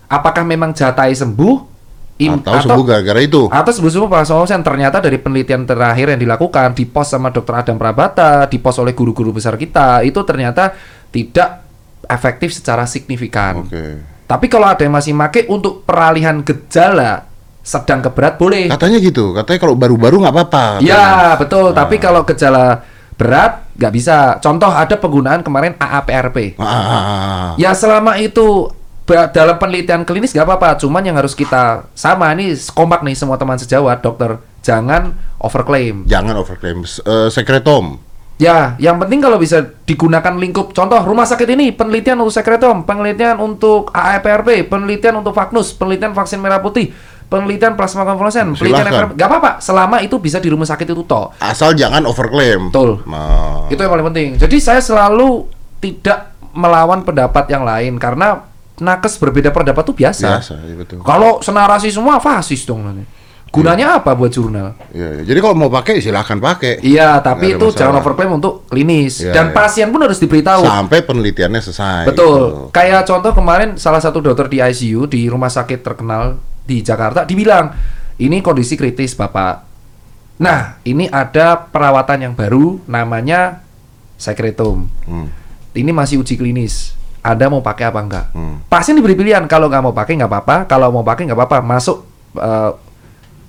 Apakah memang jatai sembuh? Im- Atau sembuh gara-gara itu. atau sembuh sembuh plasma konvalesen ternyata dari penelitian terakhir yang dilakukan di pos sama dokter Adam Prabata, di pos oleh guru-guru besar kita, itu ternyata tidak efektif secara signifikan. Oke. Tapi kalau ada yang masih make untuk peralihan gejala sedang ke berat boleh. Katanya gitu. Katanya kalau baru-baru nggak apa-apa. Ya betul, tapi kalau gejala berat nggak bisa. Contoh ada penggunaan kemarin AAPRP. Ah, ah, ah, ah. Ya selama itu dalam penelitian klinis nggak apa-apa. Cuman yang harus kita sama ini kompak nih semua teman sejawat dokter jangan overclaim. Jangan overclaim. Eh, sekretom. Ya, yang penting kalau bisa digunakan lingkup. Contoh rumah sakit ini penelitian untuk sekretom, penelitian untuk AAPRP, penelitian untuk Vagnus, penelitian vaksin merah putih, penelitian plasma konvalesen, penelitian Silahkan. Apa-apa. Selama itu bisa di rumah sakit itu toh. Asal jangan overclaim. Betul. Nah. Itu yang paling penting. Jadi saya selalu tidak melawan pendapat yang lain karena nakes berbeda pendapat itu biasa. Biasa, iya betul. Kalau senarasi semua fasis dong nanti. Gunanya apa buat jurnal? Iya, iya. Jadi kalau mau pakai silahkan pakai. Iya, tapi itu jangan masalah. overclaim untuk klinis Iya, dan iya. pasien pun harus diberitahu. Sampai penelitiannya selesai. Betul. gitu. Kayak contoh kemarin salah satu dokter di ICU di rumah sakit terkenal di Jakarta dibilang, "Ini kondisi kritis, Bapak." Nah, ini ada perawatan yang baru namanya sekretum. Hmm. Ini masih uji klinis. Anda mau pakai apa enggak? Hmm. Pasien diberi pilihan. Kalau nggak mau pakai nggak apa-apa. Kalau mau pakai nggak apa-apa. Masuk eh,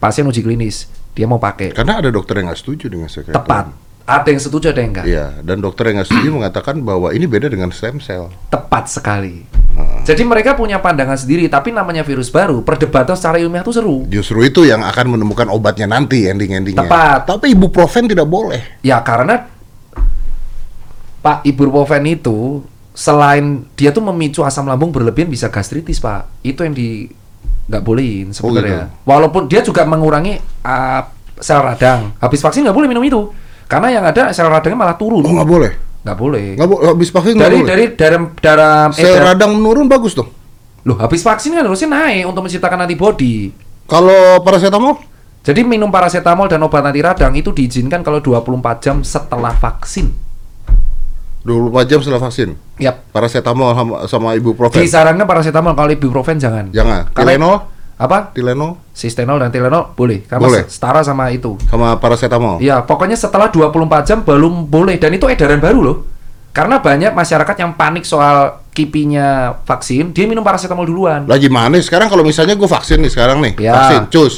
pasien uji klinis. Dia mau pakai. Karena ada dokter yang nggak setuju dengan sekretum. Tepat. Ada yang setuju, ada yang enggak. Iya, dan dokter yang nggak setuju mengatakan bahwa ini beda dengan stem cell. Tepat sekali. Jadi mereka punya pandangan sendiri, tapi namanya virus baru, perdebatan secara ilmiah itu seru. Justru itu yang akan menemukan obatnya nanti ending-endingnya. Tepat. Tapi ibuprofen tidak boleh. Ya karena Pak ibuprofen itu selain dia tuh memicu asam lambung berlebihan bisa gastritis Pak. Itu yang di nggak bolehin sebenarnya. gitu. Walaupun dia juga mengurangi uh, sel radang. Habis vaksin nggak boleh minum itu. Karena yang ada sel radangnya malah turun. Oh nggak boleh. Nggak boleh. Nggak boleh. Habis vaksin Dari boleh. dari dalam dalam Sel edar- radang menurun bagus dong. Loh, habis vaksin kan harusnya naik untuk menciptakan antibody. Kalau paracetamol? Jadi minum paracetamol dan obat anti radang itu diizinkan kalau 24 jam setelah vaksin. 24 jam setelah vaksin. Yap. Paracetamol sama, sama ibuprofen. Disarankan paracetamol kalau ibuprofen jangan. Jangan. Tylenol? Apa? Tylenol Sistenol dan Tylenol boleh karena Boleh. setara sama itu. sama paracetamol. Iya, pokoknya setelah 24 jam belum boleh dan itu edaran baru loh. Karena banyak masyarakat yang panik soal kipinya vaksin, dia minum paracetamol duluan. Lagi manis sekarang kalau misalnya gue vaksin nih sekarang nih, Ya. vaksin cus.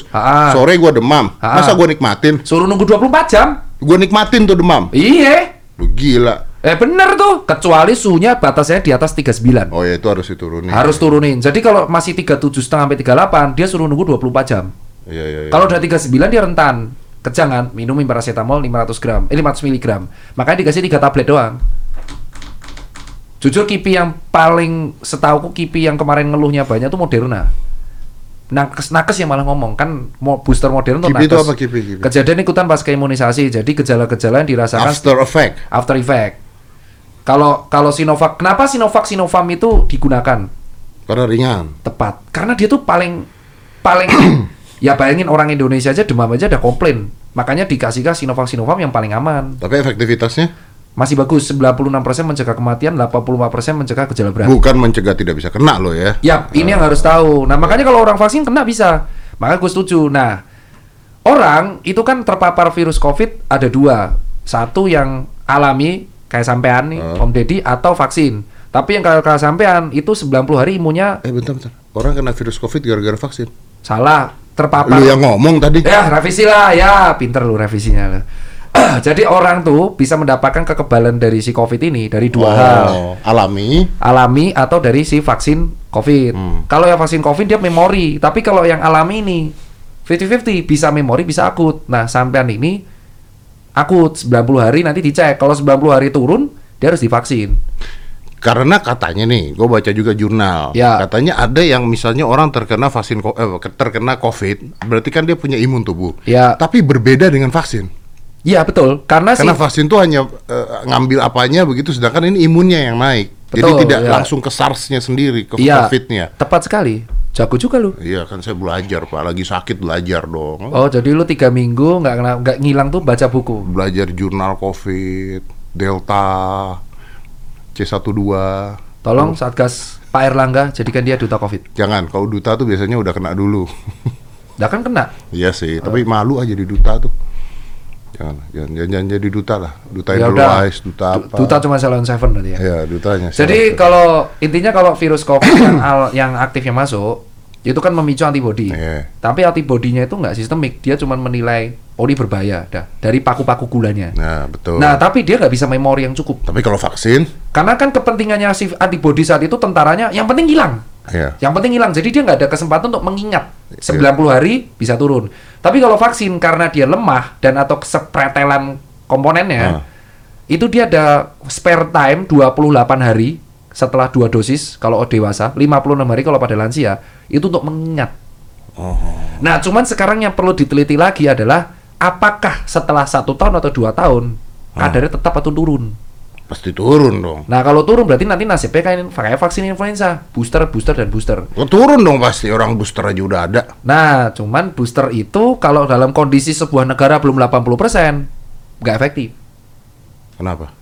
Sore gue demam. Ha-ha. Masa gue nikmatin? Suruh nunggu 24 jam. Gue nikmatin tuh demam. Iya. Lu gila. Eh bener tuh, kecuali suhunya batasnya di atas 39. Oh ya itu harus diturunin. Harus turunin. Jadi kalau masih 37 setengah sampai 38, dia suruh nunggu 24 jam. Iya iya. iya. Kalau udah 39 dia rentan. Kejangan minumin paracetamol 500 gram, eh 500 mg. Makanya dikasih 3 tablet doang. Jujur kipi yang paling setauku kipi yang kemarin ngeluhnya banyak tuh Moderna. Nakes nakes yang malah ngomong kan mau booster Moderna tuh Kipi itu nakes. apa kipi, kipi? Kejadian ikutan pas imunisasi. Jadi gejala-gejala yang dirasakan after effect. after effect. Kalau kalau Sinovac, kenapa Sinovac Sinovac itu digunakan? Karena ringan. tepat. Karena dia tuh paling paling ya bayangin orang Indonesia aja demam aja ada komplain. Makanya dikasih ke Sinovac Sinovac yang paling aman. Tapi efektivitasnya? Masih bagus 96% mencegah kematian 85% mencegah gejala berat. Bukan mencegah tidak bisa kena loh ya. ya ini yang harus tahu. Nah makanya kalau orang vaksin kena bisa. Maka gue setuju. Nah orang itu kan terpapar virus covid ada dua. Satu yang alami kayak sampean nih Hmm. Om Deddy atau vaksin tapi yang kayak sampean itu 90 hari imunnya Eh bentar bentar. Orang kena virus covid gara-gara vaksin. salah terpapar Lu yang ngomong tadi. Ya, revisi lah. Ya, pinter lu revisinya. lah. Jadi orang tuh bisa mendapatkan kekebalan dari si COVID ini dari dua hal. Oh, alami. Alami atau dari si vaksin COVID. Hmm. Kalau yang vaksin COVID dia memori, tapi kalau yang alami ini 50-50 bisa memori bisa akut. Nah, sampean ini akut 90 hari nanti dicek. Kalau 90 hari turun, dia harus divaksin. Karena katanya nih, gue baca juga jurnal. Ya. Katanya ada yang misalnya orang terkena vaksin eh, terkena COVID, berarti kan dia punya imun tubuh. Ya. Tapi berbeda dengan vaksin. Iya, betul. Karena, Karena si vaksin tuh hanya eh, ngambil apanya begitu, sedangkan ini imunnya yang naik. Jadi Betul, tidak ya. langsung ke SARS-nya sendiri, ke Iya, COVID-nya. tepat sekali. Jago juga lu. Iya kan saya belajar pak, lagi sakit belajar dong. Oh, jadi lu tiga minggu nggak nggak ngilang tuh baca buku. Belajar jurnal COVID, Delta, C12. Tolong Satgas Pak Erlangga jadikan dia duta Covid. Jangan, kalau duta tuh biasanya udah kena dulu. Dah kan kena. Iya sih, tapi malu aja di duta tuh. Jangan, jangan, jangan, jangan jadi duta lah. Duta Ya udah. Edelweiss, duta Du- apa? Duta cuma Salon Seven nanti ya. Ya, dutanya. Jadi kalau intinya kalau virus COVID yang al- yang aktifnya masuk itu kan memicu antibodi. Iya. Tapi antibodinya itu nggak sistemik, dia cuma menilai oh ini berbahaya dah dari paku-paku gulanya. Nah, betul. Nah, tapi dia nggak bisa memori yang cukup. tapi kalau vaksin, Karena kan kepentingannya si antibodi saat itu tentaranya yang penting hilang. Ya. Yang penting hilang. Jadi dia nggak ada kesempatan untuk mengingat. Iya. 90 hari bisa turun. Tapi kalau vaksin karena dia lemah dan atau sepretelan komponennya, Ah. itu dia ada spare time 28 hari setelah dua dosis kalau dewasa, 56 hari kalau pada lansia, itu untuk mengingat. Oh. Nah, cuman sekarang yang perlu diteliti lagi adalah apakah setelah satu tahun atau dua tahun Ah. kadarnya tetap atau turun? Pasti turun dong. Nah kalau turun berarti nanti nasibnya kayak, kayak vaksin influenza, booster, booster dan booster. Oh, turun dong pasti orang booster aja udah ada. Nah cuman booster itu kalau dalam kondisi sebuah negara belum 80% nggak efektif. Kenapa?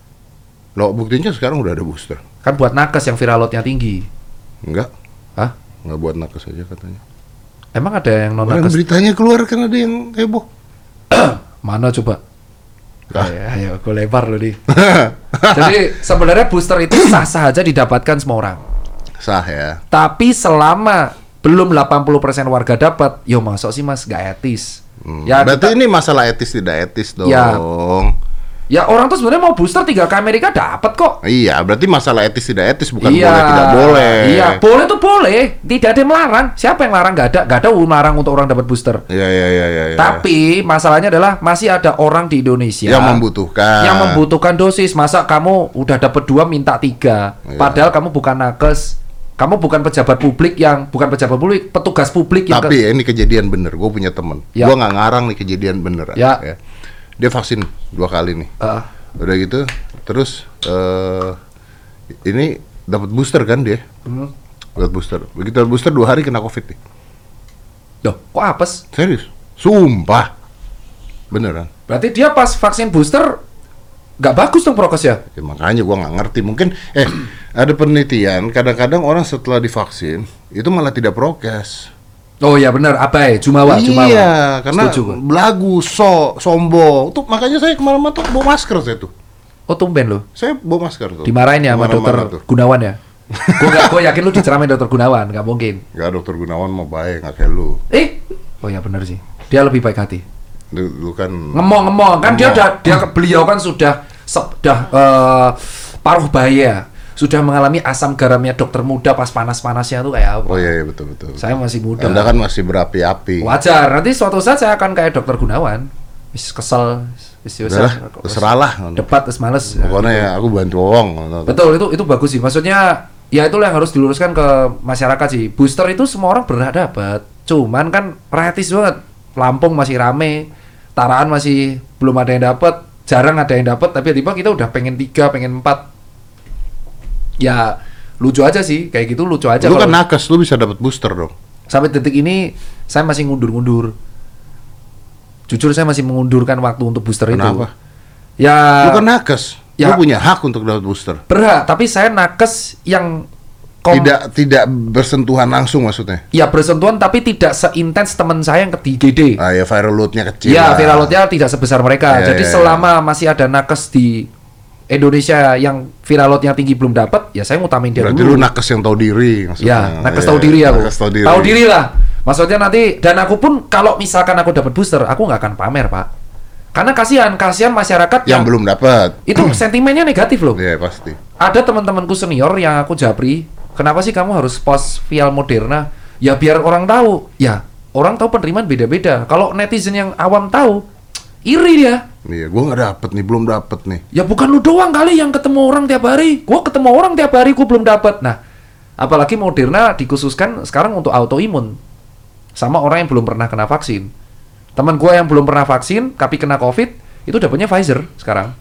Lo buktinya sekarang udah ada booster. Kan buat nakes yang viral loadnya tinggi. Enggak, Hah? enggak buat nakes aja katanya. Emang ada yang non Orang nakes? beritanya keluar kan ada yang heboh. Mana coba? Ah. Ayo, gue lebar loh nih. Jadi sebenarnya booster itu sah-sah aja didapatkan semua orang. Sah ya. Tapi selama belum 80% warga dapat, yo masuk sih mas gak etis. Hmm, Ya, Berarti kita- ini masalah etis tidak etis dong. Ya. Ya orang tuh sebenarnya mau booster tinggal ke Amerika dapat kok. Iya, berarti masalah etis tidak etis bukan iya, boleh tidak boleh. Iya, boleh tuh boleh. Tidak ada yang melarang. Siapa yang larang? Gak ada, gak ada yang larang untuk orang dapat booster. Iya, iya, iya, iya. iya. Tapi masalahnya adalah masih ada orang di Indonesia yang membutuhkan. yang membutuhkan dosis. Masa kamu udah dapat dua minta tiga, Iya. padahal kamu bukan nakes, kamu bukan pejabat publik yang bukan pejabat publik, petugas publik yang Tapi ya, ini kejadian bener. Gue punya temen. Ya. Gue nggak ngarang nih kejadian bener. Ya. Dia vaksin dua kali nih. Eh, Udah gitu, terus eh ini dapat booster kan dia? hmm. Dapat booster. Begitu dapat booster dua hari kena covid nih. Loh, kok apes? Serius? Sumpah. Beneran. Berarti dia pas vaksin booster nggak bagus dong prokesnya. Ya, makanya gua nggak ngerti. Mungkin eh ada penelitian kadang-kadang orang setelah divaksin itu malah tidak prokes. Oh iya benar, abai, jumawa, jumawa. iya, karena Setuju belagu, so, sombong. Tuh makanya saya ke mana-mana tuh bawa masker saya tuh. Oh tumben loh. Saya bawa masker tuh. Dimarahin ya sama dokter tuh. Gunawan ya. gue gak, gue yakin lu diceramain dokter Gunawan, nggak mungkin. Gak dokter Gunawan mau baik nggak kayak lu. Eh, oh ya benar sih. Dia lebih baik hati. Lu, lu kan Ngemong-ngemong kan dia udah dia beliau kan sudah sudah eh, paruh bahaya. Sudah mengalami asam garamnya dokter muda pas panas-panasnya tuh kayak apa. Oh iya, iya betul betul. Saya masih muda. Anda kan masih berapi-api. Wajar, nanti suatu saat saya akan kayak dokter Gunawan. Wis kesel, wis wis- Udahlah, wis- terserah lah. Debat wis males. Pokoknya ya aku bantu wong. Betul, itu itu bagus sih. Maksudnya ya itulah yang harus diluruskan ke masyarakat sih. Booster itu semua orang berhak dapat. Cuman kan ratis banget. Lampung masih rame, Taraan masih belum ada yang dapat, jarang ada yang dapat. Tapi tiba kita udah pengen tiga, pengen empat. Ya lucu aja sih, kayak gitu lucu aja. Lu kan nakes, lu bisa dapat booster dong. Sampai detik ini saya masih ngundur-ngundur. Jujur saya masih mengundurkan waktu untuk booster Kenapa? itu. Ya Lu kan nakes, ya. lu punya hak untuk dapat booster. berhak, tapi saya nakes yang kom- Tidak tidak bersentuhan langsung maksudnya. ya bersentuhan tapi tidak seintens teman saya yang ke IGD. Ah ya viral loadnya kecil. Ya lah. viral loadnya tidak sebesar mereka. Ya, Jadi ya, ya. selama masih ada nakes di Indonesia yang viral tinggi belum dapat, ya saya ngutamain dia Berarti dulu. lu nakes yang tahu diri maksudnya. Ya, nakes Iya, tahu diri aku. Nakes tahu diri. Tahu diri lah. Maksudnya nanti dan aku pun kalau misalkan aku dapat booster, aku nggak akan pamer, Pak. Karena kasihan, kasihan masyarakat Yang belum dapat. itu sentimennya negatif loh. Iya, pasti. Ada teman-temanku senior yang aku japri, kenapa sih kamu harus post vial Moderna? Ya biar orang tahu. Ya, orang tahu penerimaan beda-beda. Kalau netizen yang awam tahu, iri dia. Iya, gua nggak dapet nih, belum dapet nih. Ya bukan lu doang kali yang ketemu orang tiap hari. Gua ketemu orang tiap hari, gua belum dapat. Nah, apalagi Moderna dikhususkan sekarang untuk autoimun sama orang yang belum pernah kena vaksin. Teman gua yang belum pernah vaksin tapi kena COVID itu dapatnya Pfizer sekarang.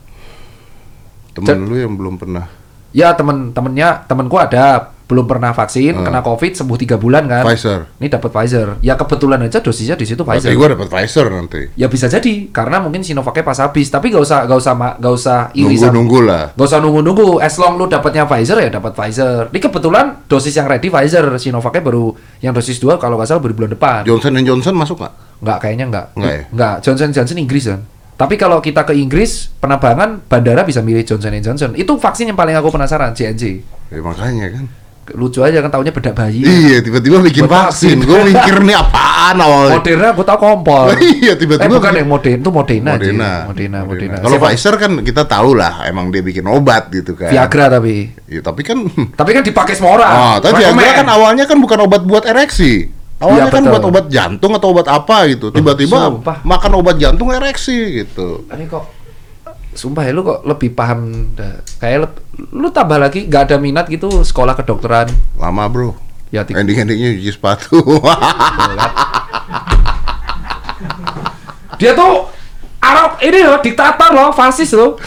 Temen Cek. lu yang belum pernah Ya temen-temennya temenku ada belum pernah vaksin Hmm. kena COVID sembuh tiga bulan kan. Pfizer. Ini dapat Pfizer. Ya kebetulan aja dosisnya di situ Pfizer. gua dapet Pfizer nanti. Ya bisa jadi karena mungkin Sinovacnya pas habis. Tapi gak usah gak usah gak usah iri sama- Nunggu-nunggu lah. Gak usah nunggu-nunggu, as long lu dapatnya Pfizer ya dapat Pfizer. Ini kebetulan dosis yang ready Pfizer, Sinovacnya baru yang dosis 2 kalau nggak salah baru bulan depan. Johnson Johnson masuk nggak? Nggak kayaknya nggak. Nggak ya? Nggak, Johnson Johnson Inggris kan. Tapi kalau kita ke Inggris, penerbangan bandara bisa milih Johnson Johnson. Itu vaksin yang paling aku penasaran, JNJ. Ya makanya kan. Lucu aja kan taunya bedak bayi. Iya, tiba-tiba bikin Buat vaksin. vaksin. Gue mikir nih apaan awalnya. Moderna aku tahu kompor. Iya, tiba-tiba Eh, bukan yang Modern, itu Moderna. aja. Moderna. Moderna, Moderna. Kalau Pfizer kan kita tahu lah, emang dia bikin obat gitu kan. Viagra tapi. Ya, tapi kan Tapi kan dipakai semua orang. Ah, tapi Viagra Rekomen. kan awalnya kan bukan obat buat ereksi. Awalnya Iya, kan betul. buat obat jantung atau obat apa gitu. Tiba-tiba sumpah. makan obat jantung ereksi gitu. ini kok sumpah ya lu kok lebih paham dah. kayak lu tambah lagi nggak ada minat gitu sekolah kedokteran Lama, Bro. ya tik- Ending-endingnya cuci sepatu. dia tuh Arab ini loh diktator loh fasis loh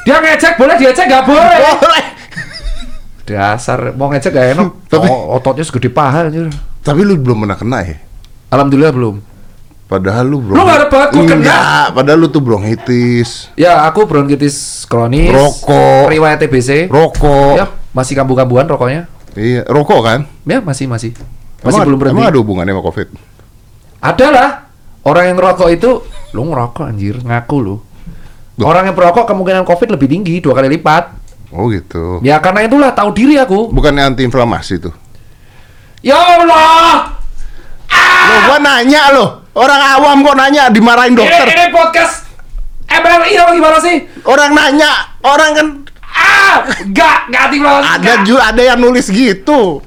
Dia ngecek boleh, diecek nggak boleh. Boleh. Dasar mau ngecek gak enak. Tapi- Oh, ototnya segede paha anjir. Tapi lu belum pernah kena ya? Alhamdulillah belum. Padahal lu bro. Lu nggak ada banget, gua kena. Padahal lu tuh bronkitis, Ya, aku bronkitis kronis. Rokok. Riwayat TBC. rokok. Ya, masih kambuh-kambuhan rokoknya. Iya, rokok kan? Ya, masih masih. Masih Emang- belum berhenti. Emang ada hubungannya sama Covid? Ada lah. Orang yang ngerokok itu lu ngerokok anjir, ngaku lu. Loh. Orang yang perokok kemungkinan Covid lebih tinggi, dua kali lipat. Oh gitu. Ya karena itulah tahu diri aku. Bukannya antiinflamasi tuh? Ya Allah. Lo gua nanya lo, orang awam kok nanya dimarahin dokter. Ini, ini podcast MLI apa gimana sih? Orang nanya, orang kan Ah, enggak, enggak hati banget. ada juga ada yang nulis gitu.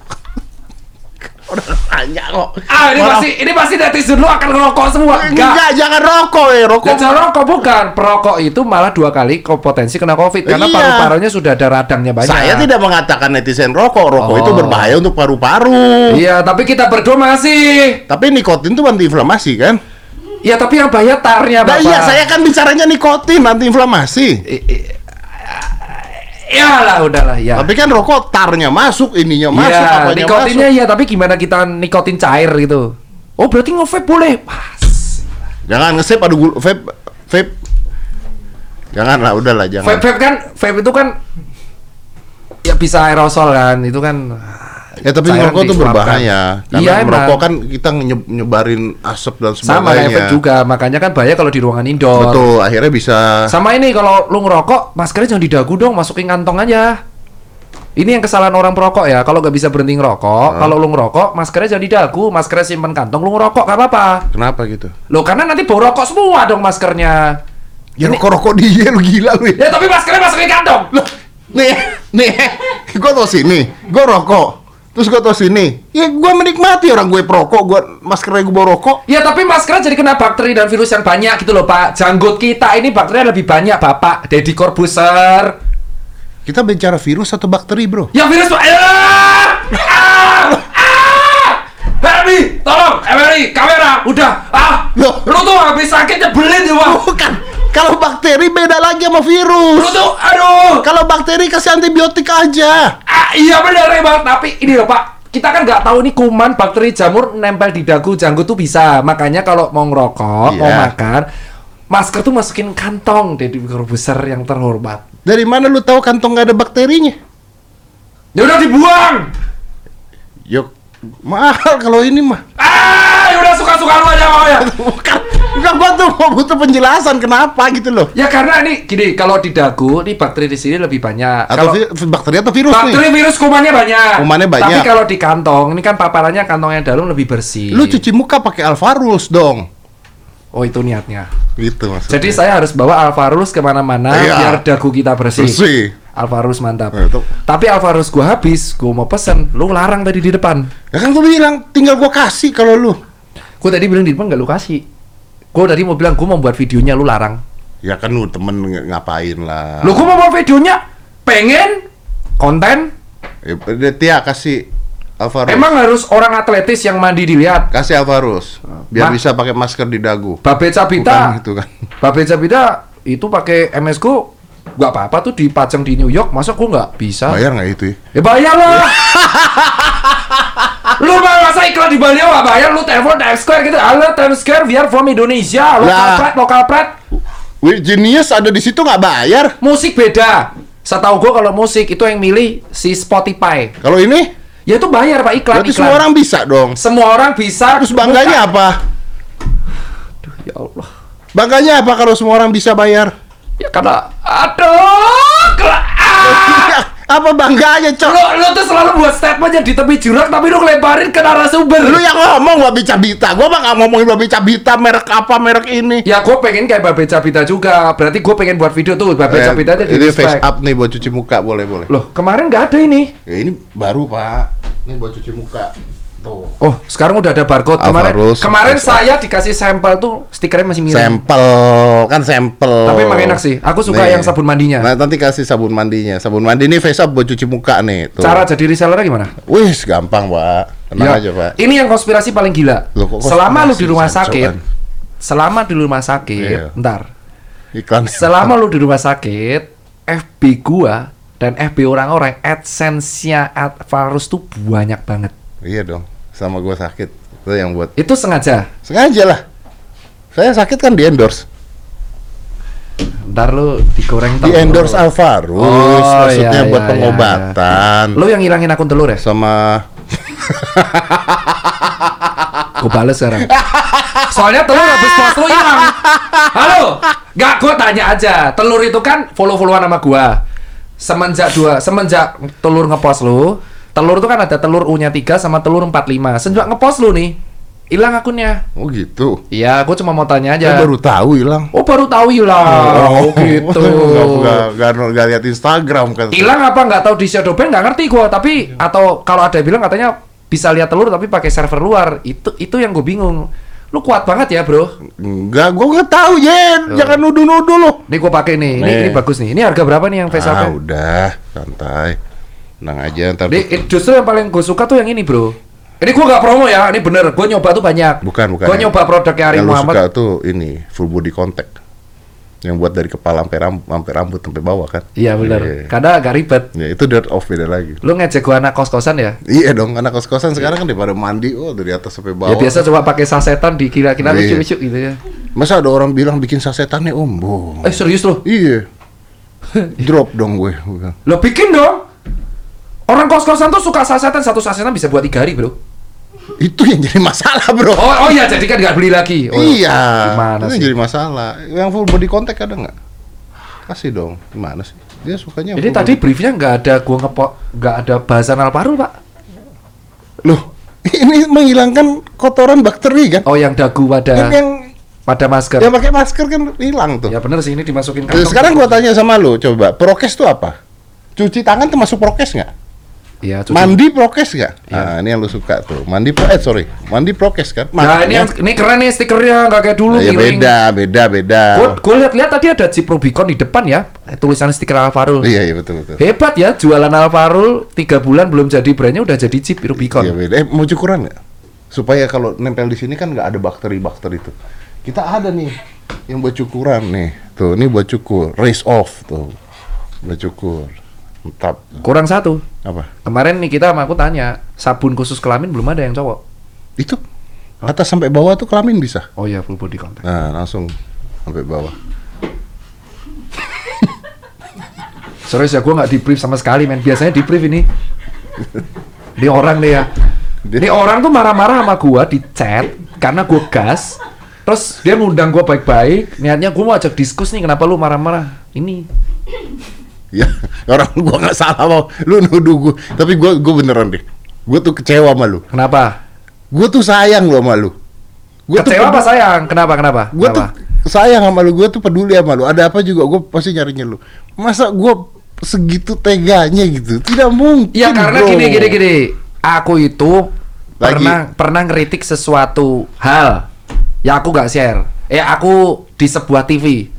Orang nanya kok. Ah, ini pasti ini pasti netizen lu akan ngerokok semua. Enggak, Enggak. jangan rokok ya, rokok. Jangan rokok bukan. Perokok itu malah dua kali potensi kena Covid karena Iya. paru-parunya sudah ada radangnya banyak. Saya tidak mengatakan netizen rokok, rokok Oh. itu berbahaya untuk paru-paru. Iya, tapi kita berdua masih. Tapi nikotin itu antiinflamasi kan? Ya, tapi yang bahaya tarnya, Nah Bapak. iya, saya kan bicaranya nikotin antiinflamasi. I- i- Ya lah, udahlah ya. Tapi kan rokok tarnya masuk, ininya masuk, Iya, apanya nikotinnya masuk. ya, tapi gimana kita nikotin cair gitu? Oh, berarti nge-vape boleh. Pas. Jangan nge-save ada gul vape vape. Jangan lah, udahlah jangan. Vape, vape kan, vape itu kan ya bisa aerosol kan, itu kan Ya tapi ngerokok tuh berbahaya. Karena Iya, merokok kan kita nye- nyebarin asap dan sebagainya. sama vape juga, makanya kan bahaya kalau di ruangan indoor. Betul, akhirnya bisa Sama ini kalau lu ngerokok, maskernya jangan di dagu dong, masukin kantong aja. Ini yang kesalahan orang perokok ya. Kalau nggak bisa berhenti ngerokok, kalau lu ngerokok, maskernya jangan di dagu, maskernya simpen kantong, lu ngerokok gak apa-apa. Kenapa gitu? Lo karena nanti bau rokok semua dong maskernya. Ya rokok-rokok dia lu gila lu ya. Ya tapi maskernya masukin kantong. Loh, nih, nih, gua tau sini, gua rokok. Terus gua tau sini, ya gua menikmati orang gue perokok, gua maskernya gua bawa rokok. Ya tapi maskernya jadi kena bakteri dan virus yang banyak gitu loh Pak. Janggut kita ini bakteri lebih banyak Bapak. Deddy Corbuzier. Kita bicara virus atau bakteri, bro? Ya virus Pak. Ah! Ah! Ah! Helmi, tolong, Emery, kamera, udah. Ah, Loh. lu tuh habis sakit nyebelin ya, Bang. Bukan. Kalau bakteri beda lagi sama virus. tuh, aduh. Kalau bakteri kasih antibiotik aja. Ah, iya benar ya, Bang. Tapi ini loh, Pak. Kita kan nggak tahu nih kuman, bakteri, jamur nempel di dagu, janggut tuh bisa. Makanya kalau mau ngerokok, mau Iya. makan, masker tuh masukin kantong Deddy Corbuzier yang terhormat. Dari mana lu tahu kantong nggak ada bakterinya? Ya udah dibuang. Yuk, mahal kalau ini mah. Ah, ya udah suka-suka lu aja mau ya. Bukan, bukan gua tuh mau butuh penjelasan kenapa gitu loh. Ya karena ini gini, kalau di dagu, nih bakteri di sini lebih banyak. Atau Kalau vi- bakteri atau virus bakteri nih? virus kumannya banyak. Kumannya banyak. Tapi kalau di kantong, ini kan paparannya kantong yang dalam lebih bersih. Lu cuci muka pakai Alvarus dong. Oh itu niatnya. Gitu maksudnya. Jadi saya harus bawa Alvarus ke mana-mana Iya. biar dagu kita bersih. bersih. Alvarus mantap. Nah, itu. Tapi Alvarus gua habis, gua mau pesen, lu larang tadi di depan. Ya kan gua bilang tinggal gua kasih kalau lu. Gua tadi bilang di depan gak lu kasih. Gua tadi mau bilang gua mau buat videonya lu larang. Ya kan lu temen ng- ngapain lah. Lu gua mau buat videonya pengen konten Ya, Tia kasih Alvarus. Emang harus orang atletis yang mandi dilihat. kasih Alvarus biar Ma- bisa pakai masker di dagu. Babe Bukan Cabita, gitu kan. Babe Cabita itu pakai MS Go nggak apa-apa tuh dipajang di New York. Masa gua nggak bisa? Bayar nggak itu ya? Ya bayar lah. lu masa iklan di Bali nggak bayar? Lu telepon Times Square gitu. Halo Times Square, we are from Indonesia. Lokal Lah. pret, lokal pret. Wih, Genius ada di situ nggak bayar. Musik beda. Setahu gua kalau musik itu yang milih si Spotify. Kalau ini, Ya itu bayar pak iklan. berarti iklan. semua orang bisa dong. Semua orang bisa. Terus bangganya apa? Ya Allah. Bangganya apa kalau semua orang bisa bayar? Ya karena aduh, kela, ah. apa bangganya, Cok? Lu, lu tuh selalu buat statement yang di tepi jurang tapi lu ngelebarin ke narasumber. Lu yang ngomong Babi Cabita, gua mah nggak ngomongin Babi Cabita merek apa merek ini. Ya gue pengen kayak Babe Cabita juga. Berarti gue pengen buat video tuh Babe Eh, Cabita aja di ini face up nih buat cuci muka boleh boleh. Loh, kemarin nggak ada ini. Ya ini baru pak, ini buat cuci muka. Tuh. Oh, sekarang udah ada barcode. Kemarin Alvarus, kemarin saya dikasih sampel tuh stikernya masih mirip. Sampel kan sampel. Tapi emang enak sih. Aku suka yang sabun mandinya. Nah nanti kasih sabun mandinya. Sabun mandi ini face up buat cuci muka nih. Tuh. Cara jadi resellernya gimana? Wih gampang pak, tenang Ya, aja pak. Ini yang konspirasi paling gila. Loh, kok selama lu konspirasi, di rumah sakit, kan? selama di rumah sakit, Iya. ntar. Iklan. Selama lu di rumah sakit, FB gua dan FB orang-orang AdSense-nya Alvarus tuh banyak banget. Iya dong, sama gua sakit. Itu yang buat Itu sengaja. sengaja lah. Saya sakit kan di endorse. Ntar lu digoreng Di endorse Alvarus, Oh, maksudnya iya, buat iya, pengobatan. Lu yang ngilangin akun telur ya? Sama Gue bales sekarang. Soalnya telur habis post lu hilang. Halo, gak gue tanya aja. Telur itu kan follow-followan sama gua. Semenjak dua, semenjak telur ngepost lu, telur itu kan ada telur U-nya 3 sama telur 45. Sejak ngepost lu nih, hilang akunnya. Oh gitu. Iya, gue cuma mau tanya Saya aja. baru tahu hilang. Oh baru tahu hilang. Oh, gitu. Gak, gak, gak, gak lihat Instagram kan. Hilang apa nggak tahu di shadow ban nggak ngerti gua tapi atau kalau ada yang bilang katanya bisa lihat telur tapi pakai server luar itu itu yang gue bingung lu kuat banget ya bro Enggak, gua nggak tahu Jen. Jangan nuduh-nuduh loh. ini gue pakai nih ini, Nih. ini bagus nih ini harga berapa nih yang facial Ah, udah, santai. Tenang aja ntar. Ini, ini justru yang paling gue suka tuh yang ini bro ini gue nggak promo ya ini bener gue nyoba tuh banyak Bukan, bukan. gue nyoba produknya Ari yang Muhammad suka tuh ini full body contact. Yang buat dari kepala sampai rambut, sampai rambut sampai bawah kan. iya bener Iya. karena agak ribet Ya itu dirt off beda lagi. lu ngejek gue anak kos-kosan ya Iya dong, anak kos-kosan sekarang kan daripada mandi, oh dari atas sampai bawah. ya biasa coba pakai sasetan dikira-kira Iya. lucu-lucu gitu ya Masa ada orang bilang bikin sasetannya om, bohong. eh serius loh Iya. Drop dong gue. Lo bikin dong. Orang kos-kosan tuh suka sasetan, satu sasetan bisa buat tiga hari, bro. Itu yang jadi masalah bro. Oh, oh iya, jadi kan nggak beli lagi. Oh, iya. Gimana itu yang sih? jadi masalah. Yang full body contact ada nggak? Kasih dong. Gimana sih? Dia sukanya. Jadi tadi briefnya nggak ada gua ngepo, nggak ada bahasan alparul, pak. Loh, ini menghilangkan kotoran bakteri kan? Oh, yang dagu Yang, pada yang pada masker. yang pakai masker kan hilang tuh. Ya bener sih ini dimasukin Terus sekarang gua tanya sama lu, coba prokes tuh apa? Cuci tangan termasuk prokes nggak? Iya, cuci. Mandi prokes nggak? Iya. Nah, ini yang lu suka tuh. Mandi pro, eh sorry, mandi prokes kan? Nah, ini yang ini keren nih stikernya nggak kayak dulu Nah, ya beda, beda, beda. Gue lihat-lihat tadi ada Jeep Rubicon di depan ya, tulisan stiker Alfarul. Iya, iya betul betul. Hebat ya, jualan Alfarul tiga bulan belum jadi brandnya udah jadi Jeep Rubicon. Iya beda. Eh mau cukuran nggak? Supaya kalau nempel di sini kan nggak ada bakteri-bakteri itu. Kita ada nih yang buat cukuran nih. Tuh, ini buat cukur, raise off tuh. Buat cukur. Mantap. Kurang satu. Apa? Kemarin nih kita sama aku tanya, sabun khusus kelamin belum ada yang cowok. Itu atas sampai bawah tuh kelamin bisa. Oh iya, full body contact. Nah, langsung sampai bawah. Serius ya, gue nggak di brief sama sekali, men. Biasanya di brief ini. Ini orang nih ya. Ini orang tuh marah-marah sama gua di chat karena gue gas. Terus dia ngundang gua baik-baik. Niatnya gue mau ajak diskus nih, kenapa lu marah-marah? Ini. Ya, orang gua nggak salah mau lu nuduh gua. Tapi gua gua beneran deh. Gua tuh kecewa sama lu. Kenapa? Gua tuh sayang lu sama lu. Gua tuh Kecewa apa pedu- sayang? Kenapa? Kenapa? Gua tuh Kenapa? sayang sama lu, gua tuh peduli sama lu. Ada apa juga gua pasti nyarinya lu. Masa gua segitu teganya gitu? Tidak mungkin. Ya karena bro. gini gini gini. Aku itu Lagi. pernah pernah ngeritik sesuatu hal ya aku nggak share. Eh aku di sebuah TV.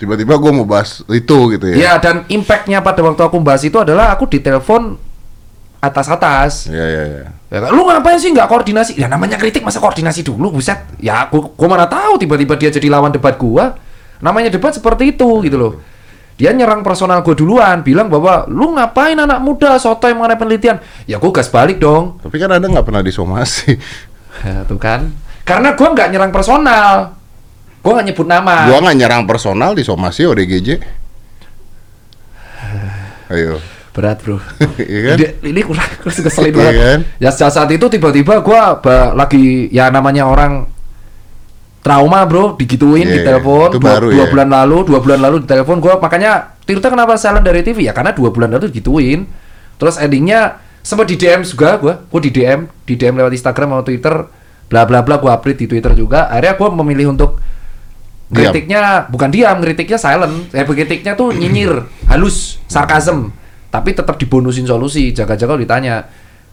Tiba-tiba gua mau bahas itu gitu ya. Ya dan impactnya pada waktu aku bahas itu adalah aku ditelepon atas-atas. Iya, iya, iya. Ya, lu ngapain sih nggak koordinasi? Ya namanya kritik masa koordinasi dulu, buset. Ya aku, gua mana tahu tiba-tiba dia jadi lawan debat gua. Namanya debat seperti itu gitu loh. Dia nyerang personal gue duluan, bilang bahwa lu ngapain anak muda sotoy mengenai penelitian? Ya gua gas balik dong. Tapi kan ada nggak pernah disomasi. Ya, tuh kan. Karena gua nggak nyerang personal. Gua nggak nyebut nama. Gua nggak nyerang personal disomasi ODGJ. Ayo. Berat, Bro. Iya kan? Ini- Ini kurang kurang keselin Iya banget. kan? Ya saat, saat itu tiba-tiba gua ba- lagi ya namanya orang trauma bro digituin Iya, di telepon dua, baru dua ya. bulan lalu dua bulan lalu di telepon gua makanya Tirta kenapa silent dari TV ya karena dua bulan lalu digituin terus endingnya sempat di DM juga gua gua di DM di DM lewat Instagram atau Twitter bla bla bla gua update di Twitter juga akhirnya gua memilih untuk Diam. kritiknya bukan diam kritiknya silent. Eh kritiknya tuh nyinyir halus sarkasm. Tapi tetap dibonusin solusi jaga-jaga ditanya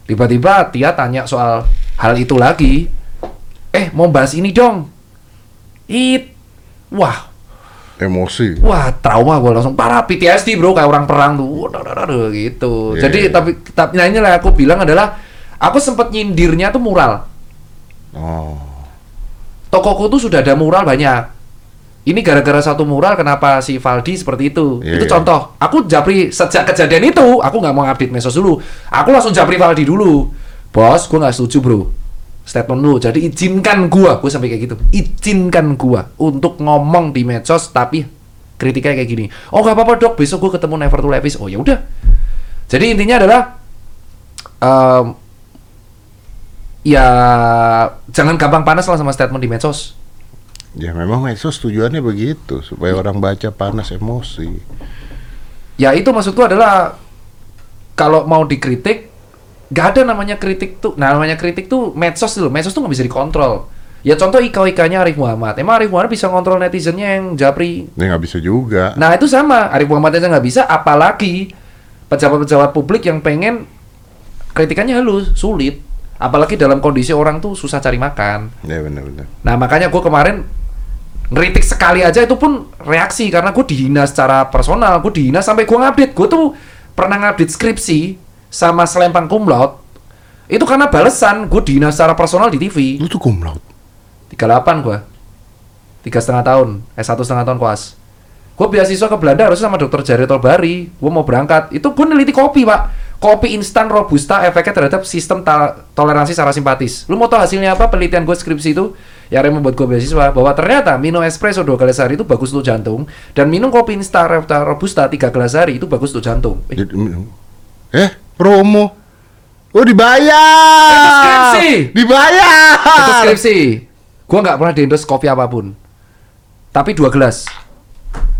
tiba-tiba Tia tanya soal hal itu lagi. Eh mau bahas ini dong. It wah. Emosi. wah trauma gue langsung parah PTSD bro kayak orang perang tuh. Gitu. Iya, jadi iya. tapi tapi nah inilah aku bilang adalah aku sempat nyindirnya tuh mural. Oh. tokoku tuh sudah ada mural banyak ini gara-gara satu mural kenapa si Valdi seperti itu. Iya, itu iya. contoh. Aku japri sejak kejadian itu, aku nggak mau update medsos dulu. Aku langsung japri Valdi dulu. Bos, gue nggak setuju bro. Statement lu. Jadi izinkan gua, gue sampai kayak gitu. Izinkan gua untuk ngomong di medsos tapi kritiknya kayak gini. Oh nggak apa-apa dok, besok gue ketemu Never to Levis. Oh ya udah. Jadi intinya adalah em, ya jangan gampang panas lah sama statement di medsos. Ya memang medsos tujuannya begitu supaya orang baca panas emosi. Ya itu maksudku adalah kalau mau dikritik, nggak ada namanya kritik tuh. Nah, namanya kritik tuh medsos dulu. Medsos tuh nggak bisa dikontrol. Ya contoh ika-ikanya Arif Muhammad. Emang Arif Muhammad bisa kontrol netizennya yang japri. Ya nggak bisa juga. Nah itu sama. Arif Muhammad aja nggak bisa. Apalagi pejabat-pejabat publik yang pengen kritikannya halus, sulit. Apalagi dalam kondisi orang tuh susah cari makan. Ya benar-benar. Nah makanya gue kemarin ngeritik sekali aja itu pun reaksi karena gue dihina secara personal, gue dihina sampai gue ngupdate. Gue tuh pernah ngupdate skripsi sama selempang cum laude. Itu karena balesan gue dihina secara personal di TV. Lu tuh laude. 38 gue. Tiga setengah tahun, eh satu setengah tahun koas. Gue beasiswa ke Belanda harusnya sama dokter Jari Tolbari. Gue mau berangkat. Itu gue neliti kopi pak. Kopi instan robusta efeknya terhadap sistem toleransi secara simpatis. Lu mau tahu hasilnya apa? Penelitian gue skripsi itu yang membuat gue beasiswa bahwa ternyata minum espresso dua kali sehari itu bagus untuk jantung dan minum kopi instan robusta tiga gelas sehari itu bagus untuk jantung. Eh, eh promo. Oh dibayar. Itu skripsi. Dibayar. itu skripsi. Gue nggak pernah di kopi apa pun. Tapi dua gelas.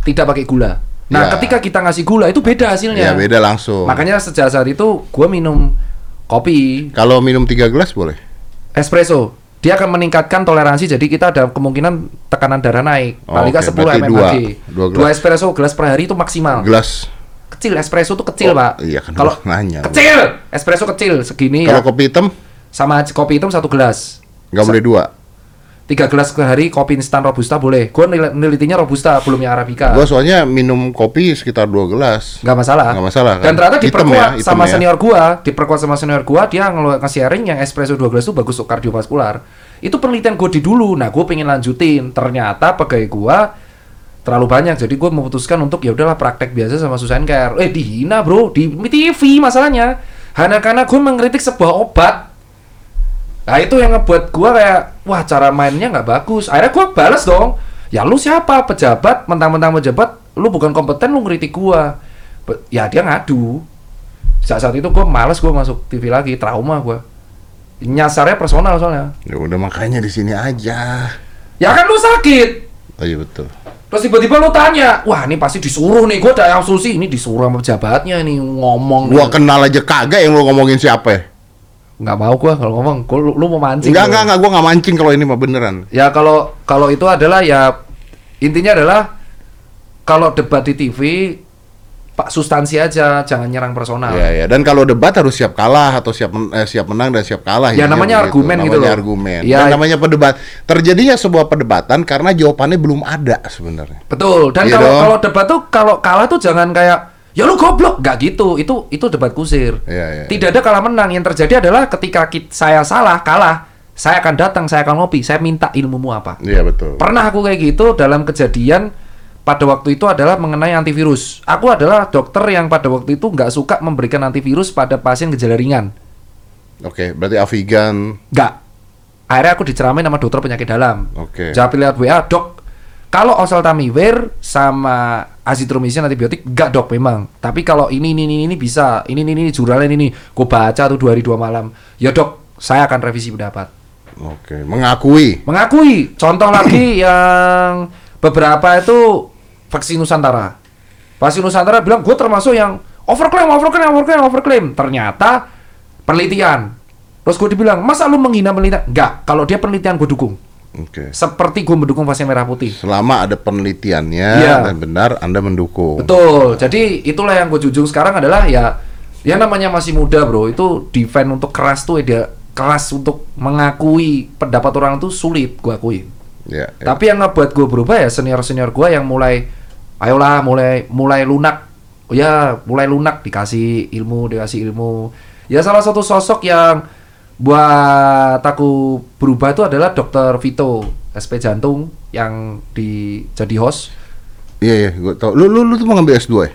Tidak pakai gula. Nah, Ya. ketika kita ngasih gula itu beda hasilnya. Ya beda langsung. Makanya sejak saat itu gue minum kopi Kalau minum tiga gelas boleh. espresso. Dia akan meningkatkan toleransi jadi kita ada kemungkinan tekanan darah naik. Paling nggak oke. 10 Berarti mmHg. dua. Dua gelas. espresso gelas per hari itu maksimal. Gelas. Kecil espresso tuh kecil, Oh, Pak. iya kan Kalau nanya. kecil, espresso kecil segini Kalau ya. kopi hitam Sama kopi hitam satu gelas. nggak boleh dua. Tiga gelas ke hari kopi instan robusta boleh. Gue nelitinya robusta belum yang arabica. Gua soalnya minum kopi sekitar dua gelas. nggak masalah. Nggak masalah, kan? Dan ternyata Hitam diperkuat ya, sama ya. senior gua, diperkuat sama senior gua, dia ngelu- ngasih sharing yang espresso 2 gelas itu bagus untuk kardiovaskular. Itu penelitian gue di dulu. Nah, gue pengen lanjutin. Ternyata pegawai gua terlalu banyak. Jadi gue memutuskan untuk ya udahlah praktek biasa sama Susan Care. Eh dihina bro di TV masalahnya. Hanya karena gue mengkritik sebuah obat. Nah itu yang ngebuat gua kayak wah cara mainnya nggak bagus. Akhirnya gua balas dong. Ya lu siapa pejabat mentang-mentang pejabat lu bukan kompeten lu ngeritik gua. Be- Ya dia ngadu. Saat saat itu gua males gua masuk TV lagi trauma gua. Nyasarnya personal soalnya. Ya udah makanya di sini aja. Ya kan lu sakit. Oh iya betul. Terus tiba-tiba lu tanya, wah ini pasti disuruh nih, gua ada asumsi ini disuruh sama pejabatnya nih ngomong. Gua nih. kenal aja kagak yang lu ngomongin siapa ya? Nggak mau gua kalau ngomong, gua, lu, lu mau mancing. Enggak, gua. enggak, enggak, gua nggak mancing kalau ini mah beneran. Ya kalau kalau itu adalah ya intinya adalah kalau debat di TV Pak substansi aja, jangan nyerang personal. Ya, ya. Dan kalau debat harus siap kalah atau siap men- eh, siap menang dan siap kalah. Ya, intinya namanya begitu. argumen gitu namanya loh. argumen. Ya. Dan namanya perdebat. Terjadinya sebuah perdebatan karena jawabannya belum ada sebenarnya. Betul. Dan Iya kalau kalau debat tuh kalau kalah tuh jangan kayak ya lu goblok, nggak gitu. Itu itu debat kusir. Iya, iya. Tidak ada kalah menang. Yang terjadi adalah ketika kit- saya salah, kalah, saya akan datang, saya akan ngopi, saya minta ilmumu apa. Iya betul. Pernah aku kayak gitu dalam kejadian pada waktu itu adalah mengenai antivirus. Aku adalah dokter yang pada waktu itu nggak suka memberikan antivirus pada pasien gejala ringan. Oke, berarti Avigan. Nggak. Akhirnya aku diceramain sama dokter penyakit dalam. Oke. Jawab lihat WA, dok. Kalau oseltamivir sama azitromycin antibiotik, nggak dok memang. Tapi kalau ini ini ini, ini bisa, ini ini ini jurnalnya ini, gue baca tuh dua hari dua malam. Ya dok, saya akan revisi pendapat. Oke, mengakui. Mengakui. Contoh lagi yang beberapa itu vaksin Nusantara. Vaksin Nusantara bilang gue termasuk yang overclaim, overclaim, overclaim, overclaim. Ternyata penelitian. Terus gue dibilang, masa lu menghina penelitian? Enggak, kalau dia penelitian gue dukung. Oke. Seperti gue mendukung vaksin merah putih. Selama ada penelitiannya Iya. dan benar Anda mendukung. Betul. Jadi itulah yang gue jujur sekarang adalah ya, ya namanya masih muda bro. Itu defend untuk keras tuh dia keras untuk mengakui pendapat orang tuh sulit gue akuin. Ya, ya. Tapi yang ngebuat gue berubah ya senior senior gue yang mulai, ayolah mulai mulai lunak, oh ya mulai lunak dikasih ilmu dikasih ilmu. Ya salah satu sosok yang buat aku berubah itu adalah Dokter Vito. SP jantung yang di jadi host. Iya iya, gue tau. Lu lu lu tuh mau ngambil S2 ya?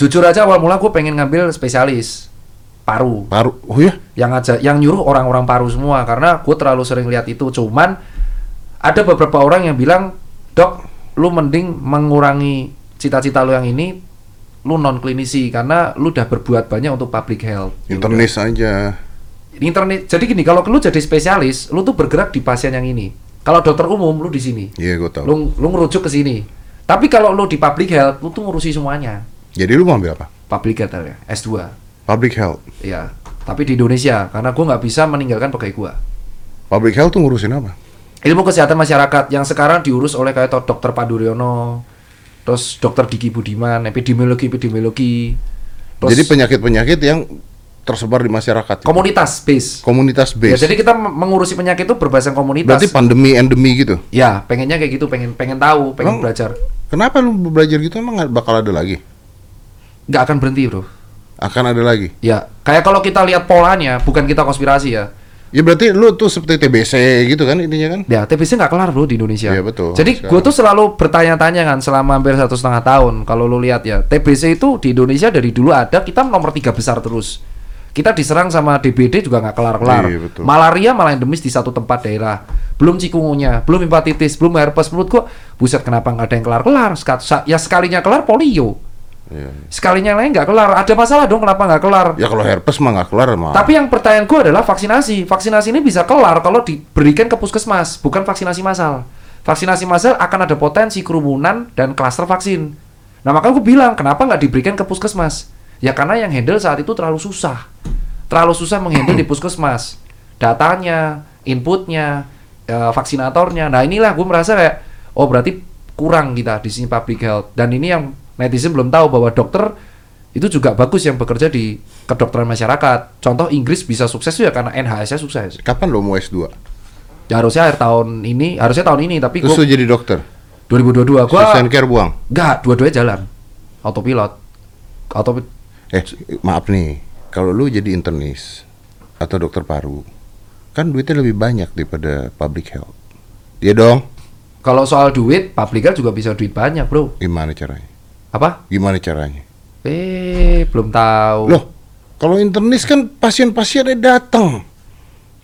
Jujur aja awal mula gue pengen ngambil spesialis paru. Paru. Oh iya. yang aja yang nyuruh orang-orang paru semua karena gue terlalu sering lihat itu cuman ada beberapa orang yang bilang dok lu mending mengurangi cita-cita lu yang ini lu non klinisi karena lu udah berbuat banyak untuk public health Internis aja. Internet jadi gini kalau lu jadi spesialis lu tuh bergerak di pasien yang ini kalau dokter umum lu di sini Iya, gue tau. lu lu ngerujuk ke sini tapi kalau lu di public health lu tuh ngurusi semuanya Jadi lu mau ambil apa? public health ya S2 Public health. ya tapi di Indonesia karena gua nggak bisa meninggalkan pegawai gua Public health tuh ngurusin apa? ilmu kesehatan masyarakat yang sekarang diurus oleh kayak dokter Panduryono, terus dokter Diki Budiman, epidemiologi epidemiologi, terus Jadi penyakit-penyakit yang tersebar di masyarakat. komunitas base. Komunitas Ya, base. jadi kita mengurusi penyakit itu berbasis komunitas. Berarti pandemi endemi gitu. ya, pengennya kayak gitu, pengen pengen tahu, pengen Emang- belajar. Kenapa lu belajar gitu emang bakal ada lagi? Nggak akan berhenti, Bro. Akan ada lagi. Ya, kayak kalau kita lihat polanya, bukan kita konspirasi ya. Ya berarti lu tuh seperti TBC gitu kan intinya kan? Ya, TBC nggak kelar bro di Indonesia. Iya, betul. Jadi gue tuh selalu bertanya-tanya kan selama hampir satu setengah tahun. Kalau lu lihat ya, TBC itu di Indonesia dari dulu ada, kita nomor tiga besar terus. Kita diserang sama DBD juga nggak kelar-kelar. Iya, betul. Malaria malah endemis di satu tempat daerah. Belum cikungunya, belum hepatitis, belum herpes. Menurut gua, buset kenapa nggak ada yang kelar-kelar? Ya sekalinya kelar polio. Iya. Sekalinya yang lain nggak kelar. Ada masalah dong kenapa nggak kelar? Ya kalau herpes mah nggak kelar mah. Tapi yang pertanyaan gue adalah vaksinasi. Vaksinasi ini bisa kelar kalau diberikan ke puskesmas, bukan vaksinasi massal. Vaksinasi massal akan ada potensi kerumunan dan klaster vaksin. Nah makanya gue bilang, kenapa nggak diberikan ke puskesmas? Ya karena yang handle saat itu terlalu susah. Terlalu susah menghandle di puskesmas. Datanya, inputnya, eh, vaksinatornya. Nah inilah gue merasa kayak, oh berarti kurang kita di sini public health. Dan ini yang netizen belum tahu bahwa dokter itu juga bagus yang bekerja di kedokteran masyarakat. Contoh Inggris bisa sukses ya karena NHS-nya sukses. Kapan lo mau S2? Ya harusnya akhir tahun ini, harusnya tahun ini tapi lu jadi dokter? 2022 gua care buang? enggak, dua-duanya jalan. Autopilot. Auto Eh, maaf nih. Kalau lu jadi internis atau dokter paru, kan duitnya lebih banyak daripada public health. Iya dong. kalau soal duit, public health juga bisa duit banyak, Bro. Gimana caranya? Apa? Gimana caranya? Eh, belum tahu. Loh, kalau internis kan pasien-pasiennya datang.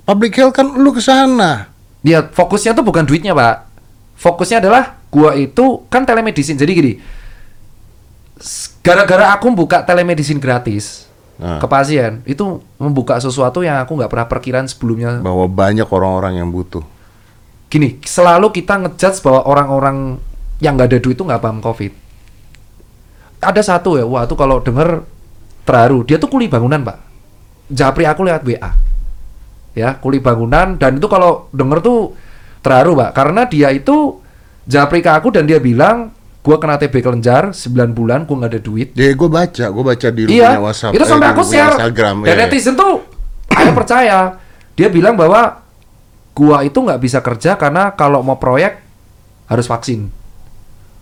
Public health kan lu ke sana. Dia fokusnya tuh bukan duitnya, Pak. Fokusnya adalah gua itu kan telemedicine. Jadi gini, gara-gara aku buka telemedicine gratis Nah. ke pasien, itu membuka sesuatu yang aku nggak pernah perkiraan sebelumnya. Bahwa banyak orang-orang yang butuh. Gini, selalu kita ngejudge bahwa orang-orang yang nggak ada duit itu nggak paham COVID. Ada satu ya, wah tuh kalau denger terharu. Dia tuh kuli bangunan, Pak. Japri aku lihat WA. Ya, kuli bangunan dan itu kalau denger tuh terharu, Pak. Karena dia itu japri ke aku dan dia bilang, gua kena TB kelenjar 9 bulan, gua nggak ada duit. Jadi gue baca, gue baca di Iya, WhatsApp. itu eh, sampai di aku share. Instagram. Dan iya. netizen tuh, ada percaya. Dia bilang bahwa gua itu nggak bisa kerja karena kalau mau proyek harus vaksin.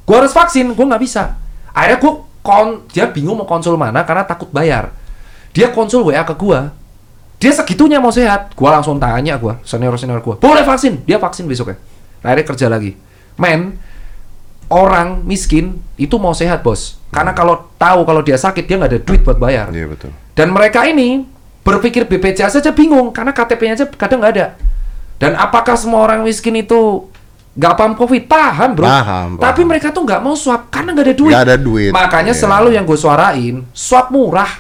Gua harus vaksin, gua nggak bisa. Akhirnya gua kon, dia bingung mau konsul mana karena takut bayar. Dia konsul WA ke gua. Dia segitunya mau sehat. Gua langsung tanya gua, senior-senior gua. Boleh vaksin? Dia vaksin besok ya. Akhirnya kerja lagi. Men, orang miskin itu mau sehat, Bos. Karena kalau tahu kalau dia sakit dia nggak ada duit buat bayar. Iya betul. Dan mereka ini berpikir BPJS saja bingung karena KTP-nya aja kadang nggak ada. Dan apakah semua orang miskin itu nggak paham COVID? Paham, bro. Paham, paham. Tapi mereka tuh nggak mau swab karena nggak ada duit. Nggak ada duit. Makanya Iya. selalu yang gue suarain swab murah.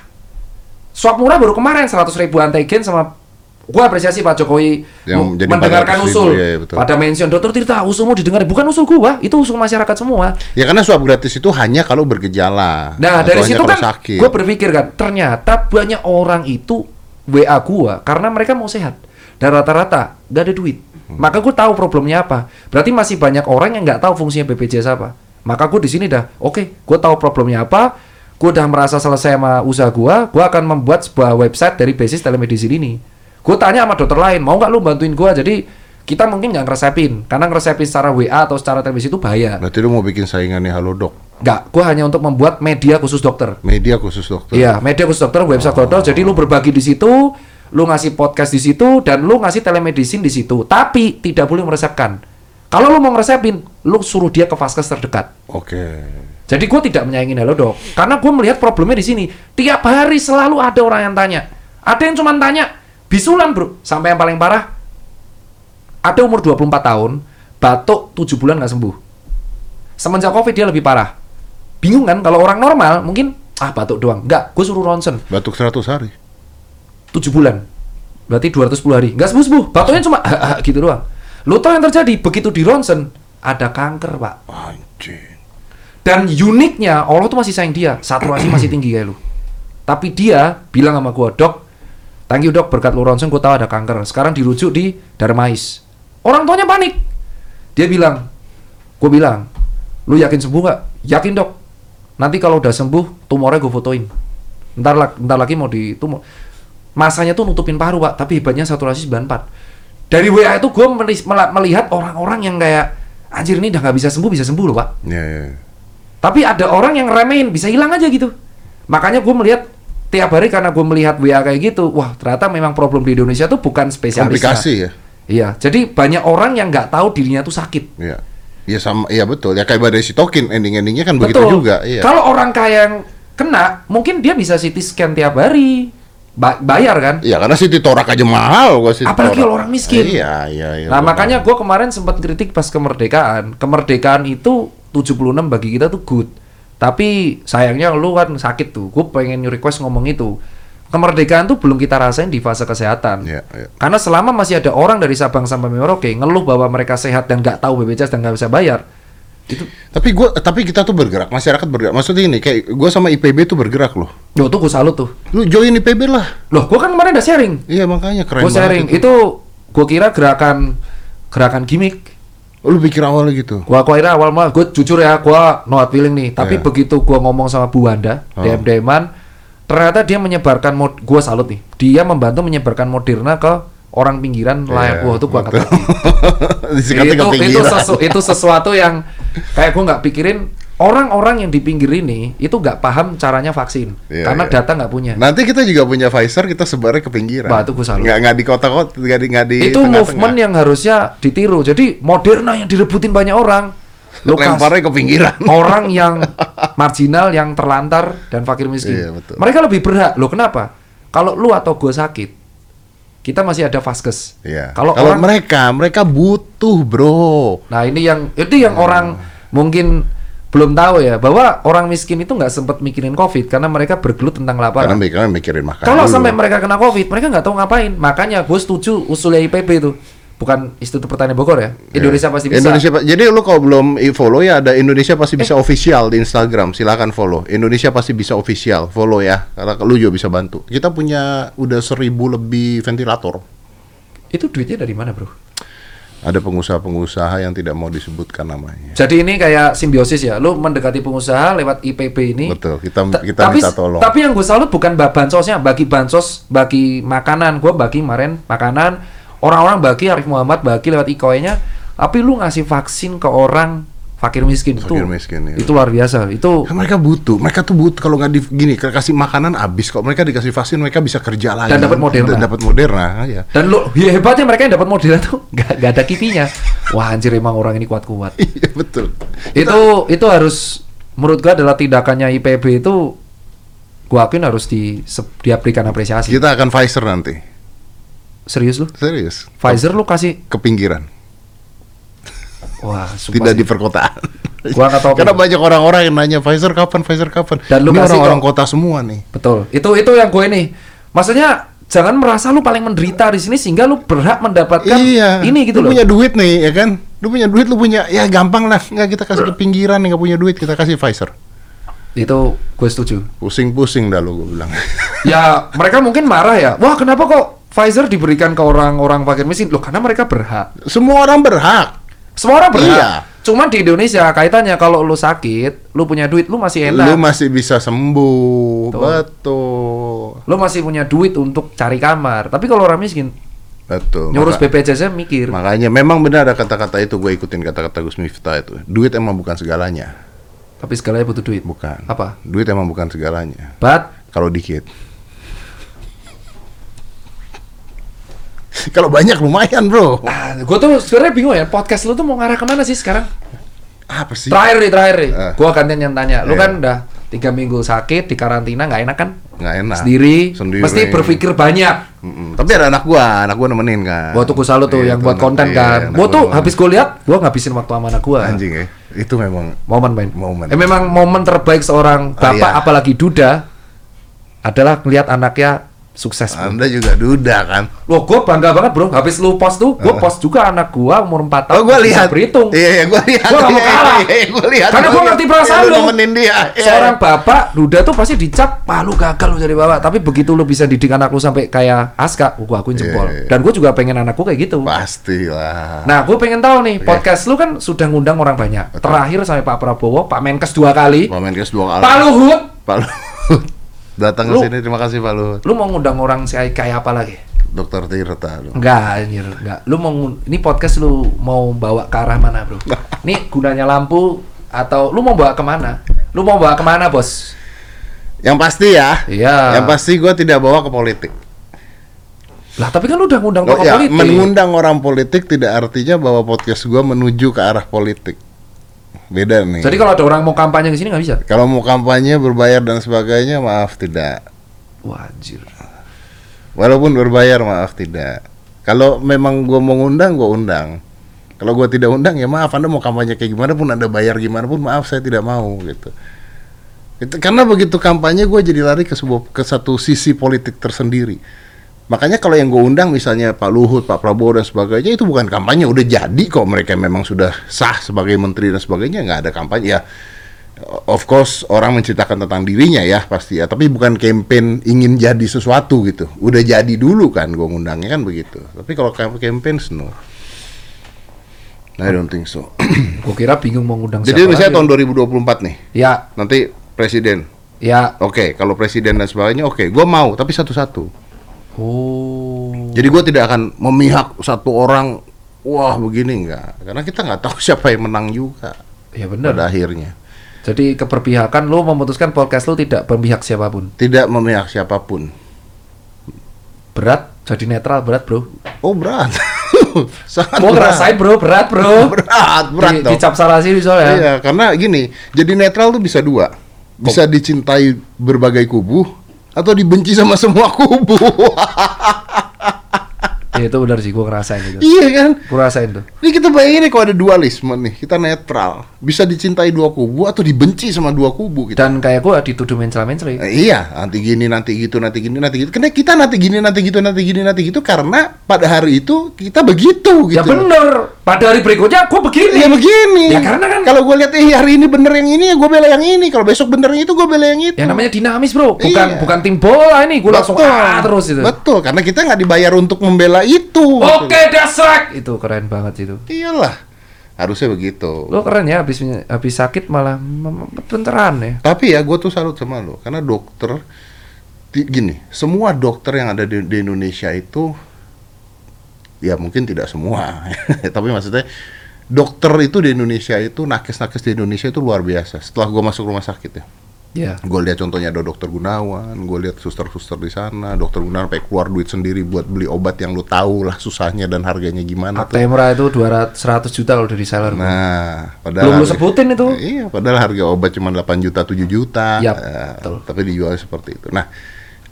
Swab murah baru kemarin 100 ribu antigen sama gue apresiasi Pak Jokowi Yang mendengarkan 400 ribu, usul. iya, betul. Pada mention dokter Tirta usulmu didengar bukan usul gua, itu usul masyarakat semua. Ya karena swab gratis itu hanya kalau bergejala. Nah, dari situ kan gue berpikir kan, ternyata banyak orang itu WA gua karena mereka mau sehat dan rata-rata nggak ada duit. Hmm. Maka gue tahu problemnya apa. Berarti masih banyak orang yang nggak tahu fungsinya BPJS apa. Maka gue di sini dah, oke, gue tahu problemnya apa. Gue udah merasa selesai sama usaha gua, gue akan membuat sebuah website dari basis telemedicine ini. Gue tanya sama dokter lain, mau nggak lu bantuin gua? Jadi kita mungkin nggak ngeresepin, karena ngeresepin secara WA atau secara televisi itu bahaya. Berarti lu mau bikin saingannya Halodoc. Nggak, gue hanya untuk membuat media khusus dokter. Media khusus dokter. Iya, media khusus dokter, website dokter. Jadi lu berbagi di situ, lu ngasih podcast di situ, dan lu ngasih telemedicine di situ. Tapi tidak boleh meresepkan. Kalau lu mau ngeresepin, lu suruh dia ke vaskes terdekat. Oke. Jadi gue tidak menyaingin Hello Dok, karena gue melihat problemnya di sini. Tiap hari selalu ada orang yang tanya. Ada yang cuma tanya, bisulan bro, sampai yang paling parah. Ada umur 24 tahun, batuk 7 bulan nggak sembuh. Semenjak COVID dia lebih parah. Bingung kan, kalau orang normal mungkin, ah batuk doang. Enggak, gue suruh ronsen, Batuk 100 hari. 7 bulan. Berarti 210 hari. Nggak sembuh-sembuh, batuknya cuma gitu doang. Lo tau yang terjadi, begitu di ronsen, ada kanker pak. Anjing. Dan uniknya Allah tuh masih sayang dia, saturasi masih tinggi kayak lu. Tapi dia bilang sama gua, "Dok, thank you dok berkat lu ronsen gua tahu ada kanker. Sekarang dirujuk di Darmais." Orang tuanya panik. Dia bilang, "Gua bilang, lu yakin sembuh nggak?" "Yakin, Dok. Nanti kalau udah sembuh, tumornya gua fotoin." Ntar, la- ntar lagi mau di tumor. Masanya tuh nutupin paru, Pak, tapi hebatnya saturasi 94. Dari WA itu mela- melihat orang-orang yang kayak anjir ini udah nggak bisa sembuh, bisa sembuh loh, Pak. Ya, ya. Tapi ada orang yang remehin, bisa hilang aja gitu. Makanya gue melihat tiap hari karena gue melihat WA kayak gitu, wah ternyata memang problem di Indonesia tuh bukan spesialisnya. Komplikasi ya. Iya, jadi banyak orang yang nggak tahu dirinya tuh sakit. Iya. Iya sama, iya betul. Ya kayak badai sitokin, ending-endingnya kan begitu Betul. juga. Iya. Kalau orang kaya yang kena, mungkin dia bisa CT scan tiap hari, Ba- bayar kan? Iya karena Siti Torak aja mahal gua Siti Apalagi Torak. kalau orang miskin. Iya, iya, iya. nah gua makanya gue kemarin sempat kritik pas kemerdekaan. Kemerdekaan itu 76 bagi kita tuh good. Tapi sayangnya lu kan sakit tuh. Gue pengen request ngomong itu. Kemerdekaan tuh belum kita rasain di fase kesehatan. Iya, iya. Karena selama masih ada orang dari Sabang sampai Merauke ngeluh bahwa mereka sehat dan nggak tahu BPJS dan nggak bisa bayar, itu Tapi gua tapi kita tuh bergerak, masyarakat bergerak. Maksudnya ini kayak gua sama IPB tuh bergerak loh. yo tuh gue salut tuh. Lu join IPB lah. Loh, gue kan kemarin udah sharing. Iya makanya keren Gue sharing banget itu gue kira gerakan gerakan gimmick. Lu pikir awalnya gitu. Gua gua kira awal mah gue jujur ya gua no hard feeling nih. Tapi Iya. begitu gua ngomong sama Bu Wanda, Oh. DM DMan, ternyata dia menyebarkan mod gua salut nih. Dia membantu menyebarkan Moderna ke orang pinggiran layak. Iya, Wah, itu gua betul. kaki. Disikatnya itu, itu, sesu- itu sesuatu yang kayak gua nggak pikirin orang-orang yang di pinggir ini itu nggak paham caranya vaksin Iya, karena iya. data nggak punya. Nanti kita juga punya Pfizer, kita sebarnya ke pinggiran. Wah, itu. Nggak, nggak di kota-kota, nggak di, nggak di itu tengah-tengah. movement yang harusnya ditiru. Jadi Moderna yang direbutin banyak orang. Lu kas- Lemparnya ke pinggiran. orang yang marginal, yang terlantar dan fakir miskin. Iya, betul. Mereka lebih berhak. Loh kenapa? Kalau lu atau gue sakit, kita masih ada vaskes. Iya. Kalau orang, mereka, mereka butuh, bro. nah ini yang itu yang Iya. orang mungkin belum tahu ya bahwa orang miskin itu nggak sempat mikirin covid karena mereka bergelut tentang Karena lapangan. mereka mikirin makan Kalau dulu. sampai mereka kena covid, mereka nggak tahu ngapain. Makanya gue setuju usulnya IPB itu, bukan Institut Pertanian Bogor ya. Indonesia pasti bisa. Indonesia jadi lu kalau belum follow ya ada Indonesia pasti bisa official di Instagram silakan follow Indonesia pasti bisa official follow ya karena lu juga bisa bantu kita punya udah seribu lebih ventilator Itu duitnya dari mana bro? Ada pengusaha-pengusaha yang tidak mau disebutkan namanya Jadi ini kayak simbiosis ya. Lu mendekati pengusaha lewat IPB ini. betul kita Ta- kita tapi, minta tolong Tapi yang gue salut bukan ba- bansosnya, bagi bansos, bagi makanan. Gue bagi kemarin makanan, orang-orang bagi Arif Muhammad bagi lewat ikoe-nya. Tapi lu ngasih vaksin ke orang fakir miskin Fakir itu, miskin, iya. itu luar biasa. Itu Kan mereka butuh mereka tuh butuh kalau nggak di gini kasih makanan habis kok mereka dikasih vaksin mereka bisa kerja lagi dapat Moderna. Dan dapat Moderna ya dan lu ya hebatnya mereka yang dapat model tuh gak, ada kipinya. Wah anjir emang orang ini kuat-kuat. iya betul itu itu harus menurut gua adalah tindakannya IPB itu gua akuin harus di diberikan apresiasi. kita akan Pfizer nanti Serius lu? serius Pfizer lu kasih ke pinggiran wah tidak di perkotaan. Gua tahu, Karena banyak orang-orang yang nanya Pfizer kapan, Pfizer kapan. Dan lu Ini orang-orang kota semua nih. Betul. Itu itu yang gue ini. Maksudnya jangan merasa lu paling menderita di sini sehingga lu berhak mendapatkan iya. ini gitu lu loh. punya duit nih, ya kan? Lu punya duit, lu punya ya gampang lah. Nggak kita kasih ke pinggiran yang nggak punya duit, kita kasih Pfizer. Itu gue setuju. Pusing-pusing dah lu gue bilang. ya mereka mungkin marah ya. Wah kenapa kok Pfizer diberikan ke orang-orang fakir miskin? Loh karena mereka berhak. semua orang berhak. Semua orang berhak. Iya. Cuman di Indonesia kaitannya kalau lu sakit, lu punya duit, lu masih enak. Lu masih bisa sembuh. Betul. Betul. Lu masih punya duit untuk cari kamar. Tapi kalau orang miskin, Betul. nyurus Maka- BPJS mikir. Makanya memang benar ada kata-kata itu gue ikutin kata-kata Gus Miftah itu. Duit emang bukan segalanya. Tapi segalanya butuh duit. Bukan. Apa? Duit emang bukan segalanya. But Kalau dikit. Kalau banyak lumayan, Bro. Ah, gue tuh sebenarnya bingung ya, podcast lu tuh mau ngarah ke mana sih sekarang? Apa sih? Terakhir nih, terakhir nih. Eh. Gua gantian yang tanya. Lu Iya. kan udah tiga minggu sakit di karantina, nggak enak kan? Nggak enak. Sendiri, Sendiri. mesti berpikir banyak. Mm-mm. Tapi ada anak gua, anak gua nemenin kan. Gua tuh selalu tuh Iya, yang buat konten iya, kan. anak Gua tuh nemenin. habis gua lihat, gua ngabisin waktu sama anak gua. anjing ya. Itu memang Momen main. Momen. Eh, memang momen terbaik seorang bapak iya. apalagi duda adalah ngelihat anaknya sukses. bro. Anda juga duda kan. Loh, gue bangga banget bro. Habis lu post tuh, gue post juga anak gua umur 4 tahun. Oh, bisa lihat. Berhitung. Iya, iya, gua lihat. Gua nggak mau Iya, kalah. Iya, iya, gua lihat. Karena lihat. ngerti perasaan Iya, lu. dia. Iya. Seorang bapak, duda tuh pasti dicap, wah lu gagal lu jadi bapak. Tapi begitu lu bisa didik anak lu sampai kayak Aska, gua akuin jempol. Iya, iya. Dan gue juga pengen anakku kayak gitu. Pastilah. Nah, gue pengen tahu nih, podcast lu kan sudah ngundang orang banyak. Terakhir sampai Pak Prabowo, Pak Menkes dua kali, Pak Menkes dua kali. Pak Luhut. Pak Luhut. Datang ke sini, terima kasih Pak Luhut. Lu mau ngundang orang kayak kayak apa lagi? Dokter Tirta. lu. Enggak, anjir, enggak. Lu mau ini podcast lu mau bawa ke arah mana, Bro? Ini gunanya lampu atau lu mau bawa ke mana? Lu mau bawa ke mana, Bos? Yang pasti ya. Iya. Yang pasti gua tidak bawa ke politik. Lah, tapi kan lu udah ngundang Oh, tokoh ya, politik. mengundang orang politik tidak artinya bahwa podcast gua menuju ke arah politik. Beda nih. Jadi kalau ada orang mau kampanye ke sini nggak bisa? Kalau mau kampanye berbayar dan sebagainya, maaf tidak. Wah, anjir. Walaupun berbayar, maaf tidak. Kalau memang gua mau ngundang, gua undang. Kalau gua tidak undang, ya maaf. Anda mau kampanye kayak gimana pun, Anda bayar gimana pun, maaf saya tidak mau gitu. Itu karena begitu kampanye, gue jadi lari ke sebuah ke satu sisi politik tersendiri. Makanya kalau yang gue undang misalnya Pak Luhut, Pak Prabowo dan sebagainya itu bukan kampanye, udah jadi kok mereka memang sudah sah sebagai menteri dan sebagainya nggak ada kampanye ya. Of course orang menceritakan tentang dirinya ya pasti ya, tapi bukan campaign ingin jadi sesuatu gitu. Udah jadi dulu kan gue ngundangnya kan begitu. Tapi kalau camp- campaign no. I don't think so. Gue kira bingung mau ngundang Jadi siapa misalnya lagi. tahun 2024 nih, Ya, nanti presiden. ya. Oke, kalau presiden dan sebagainya oke, gue mau tapi satu-satu. Oh. Jadi gue tidak akan memihak satu orang. Wah begini enggak, karena kita nggak tahu siapa yang menang juga Ya benar. pada akhirnya. Jadi keberpihakan lu memutuskan podcast lu tidak berpihak siapa pun. Tidak memihak siapa pun. Berat, jadi netral berat, Bro. Oh berat, sangat Gua berat. ngerasain, Bro, berat, Bro. berat, berat Di, dicap salah sih soalnya. Iya, karena gini, jadi netral tuh bisa dua, bisa dicintai berbagai kubu atau dibenci sama semua kubu. Ya, itu benar sih, gua ngerasain itu. iya kan? Gua rasain tuh. Ini kita bayangin nih kalau ada dualisme nih, kita netral, bisa dicintai dua kubu atau dibenci sama dua kubu gitu. Dan kayak gua dituduh mencela-mencela. Eh, iya, nanti gini, nanti gitu, nanti gini, nanti gitu. Karena kita nanti gini, nanti gitu, nanti gini, nanti gitu karena pada hari itu kita begitu gitu. Ya bener. Pada hari berikutnya gua begini. Ya begini. Ya, karena kan- kalau gue lihat eh hari ini bener yang ini, ya gue bela yang ini. Kalau besok bener yang itu, gue bela yang itu. Ya namanya dinamis, Bro. Bukan Iya. bukan tim bola ini. Gua langsung ah terus itu. Betul, karena kita nggak dibayar untuk membela itu. Oke, dasrak. Itu keren banget itu. Iyalah, harusnya begitu. Lo keren ya habis habis sakit malah benteran ya. Tapi ya gue tuh salut sama lo, karena dokter gini, semua dokter yang ada di, di Indonesia itu, ya mungkin tidak semua, tapi maksudnya dokter itu di Indonesia itu nakes-nakes di Indonesia itu luar biasa. Setelah gue masuk rumah sakit ya, Ya. gue lihat contohnya ada dokter Gunawan, gue lihat suster-suster di sana, dokter Gunawan sampai keluar duit sendiri buat beli obat yang lu tahu lah susahnya dan harganya gimana tuh. Actemra itu 200 100 juta kalau dari seller. Nah, padahal Belum lu sebutin itu. Iya, padahal harga obat cuma 8 juta, 7 juta. Yap, eh, betul. tapi dijual seperti itu. Nah,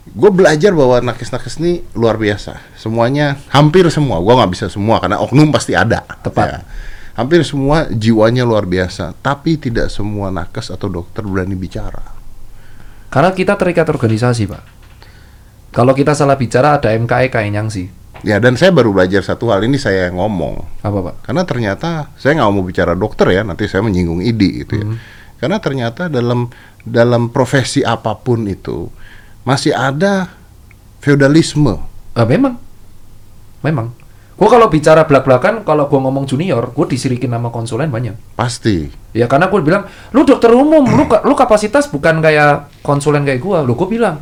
gue belajar bahwa nakes-nakes ini luar biasa. Semuanya, hampir semua. Gue nggak bisa semua karena oknum pasti ada. Tepat. Ya. Hampir semua jiwanya luar biasa. Tapi tidak semua nakes atau dokter berani bicara. Karena kita terikat organisasi, Pak. Kalau kita salah bicara ada MKE kayak nyangsi. Ya, dan saya baru belajar satu hal ini saya yang ngomong. Apa, Pak? Karena ternyata saya nggak mau bicara dokter ya, nanti saya menyinggung ID gitu ya. Karena ternyata dalam dalam profesi apa pun itu masih ada feodalisme. Ah, memang. Memang. Gua kalau bicara belak-belakan, kalau gua ngomong junior, gua disirikin nama konsulen banyak. Pasti. Ya karena gue bilang, lu dokter umum, lu lu kapasitas bukan kayak konsulen kayak gua. Lu gue bilang,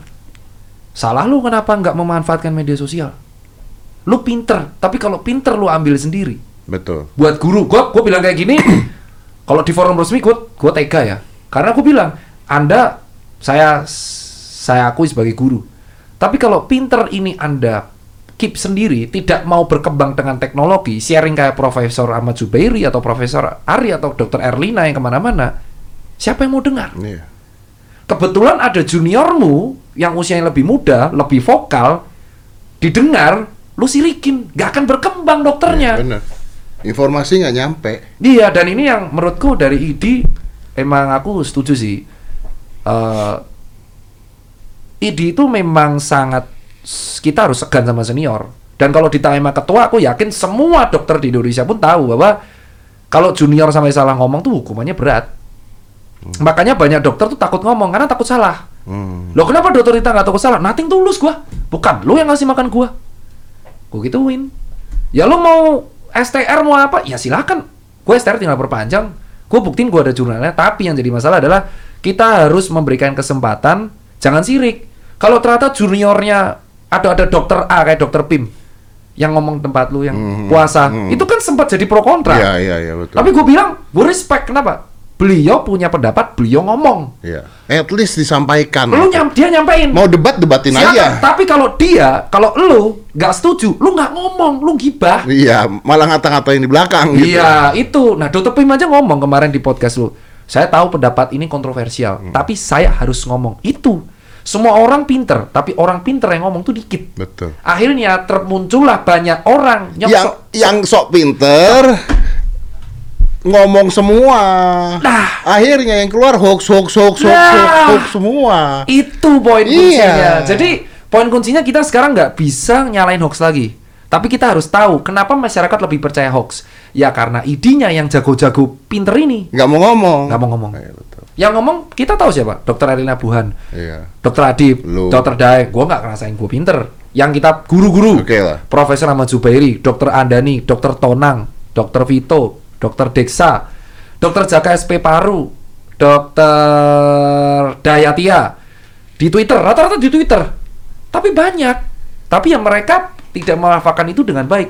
salah lu kenapa nggak memanfaatkan media sosial? Lu pinter, tapi kalau pinter lu ambil sendiri. Betul. Buat guru, gua gue bilang kayak gini, kalau di forum resmi gue gue tega ya, karena gue bilang, anda saya saya akui sebagai guru, tapi kalau pinter ini anda keep sendiri, tidak mau berkembang dengan teknologi, sharing kayak Profesor Ahmad Zubairi atau Profesor Ari atau Dr. Erlina yang ke mana-mana, siapa yang mau dengar? Iya. Kebetulan ada juniormu yang usianya lebih muda, lebih vokal, didengar, lu sirikin, gak akan berkembang dokternya. Bener. Informasi nggak nyampe. Iya, dan ini yang menurutku dari ID emang aku setuju sih. Eh ID itu memang sangat kita harus segan sama senior. Dan kalau ditanya sama ketua, aku yakin semua dokter di Indonesia pun tahu bahwa kalau junior sampai salah ngomong tuh hukumannya berat. Makanya banyak dokter tuh takut ngomong karena takut salah. Hmm. Loh kenapa dokter kita nggak takut salah? Nothing tulus gua. Bukan, lu yang ngasih makan gua. Gua gituin. Ya lu mau STR mau apa? Ya silakan. Gue STR tinggal perpanjang. Gue buktiin gue ada jurnalnya. Tapi yang jadi masalah adalah kita harus memberikan kesempatan. Jangan sirik. Kalau ternyata juniornya ada ada dokter A kayak dokter Pim yang ngomong tempat lu yang Mhm. puasa, Mhm. itu kan sempat jadi pro kontra. Iya, iya, iya betul. Tapi gue bilang, gue respect kenapa? Beliau punya pendapat, beliau ngomong. Iya. At least disampaikan. Lu nyam, dia nyampein. Mau debat debatin Silakan. aja. Tapi kalau dia, kalau lu nggak setuju, lu nggak ngomong, lu gibah. Iya, malah ngata-ngatain di belakang gitu. Iya, itu. Nah, Dr. Pim aja ngomong kemarin di podcast lu. Saya tahu pendapat ini kontroversial, Hmm. tapi saya harus ngomong. Itu. Semua orang pinter, tapi orang pinter yang ngomong tuh dikit. Betul. Akhirnya termuncullah banyak orang Yang nyosok. yang sok pinter ngomong semua. Nah. Akhirnya yang keluar hoax hoax hoax hoax Nah. hoax, hoax semua. Itu poin Iya. kuncinya. Jadi poin kuncinya kita sekarang nggak bisa nyalain hoax lagi. Tapi kita harus tahu kenapa masyarakat lebih percaya hoax. Ya karena idenya yang jago-jago pinter ini Nggak mau ngomong. nggak mau ngomong. Iya, betul. Yang ngomong kita tahu siapa? Dokter Erlina Buhan, Iya. Dokter Adib, Lu. Dokter Daeng. Gua nggak ngerasain gue pinter. Yang kita guru-guru, Oke lah. Profesor Ahmad Zubairi, Dokter Andani, Dokter Tonang, Dokter Vito, Dokter Deksa, Dokter Jaka SP Paru, Dokter Dayatia di Twitter, rata-rata di Twitter. Tapi banyak. Tapi yang mereka tidak memanfaatkan itu dengan baik.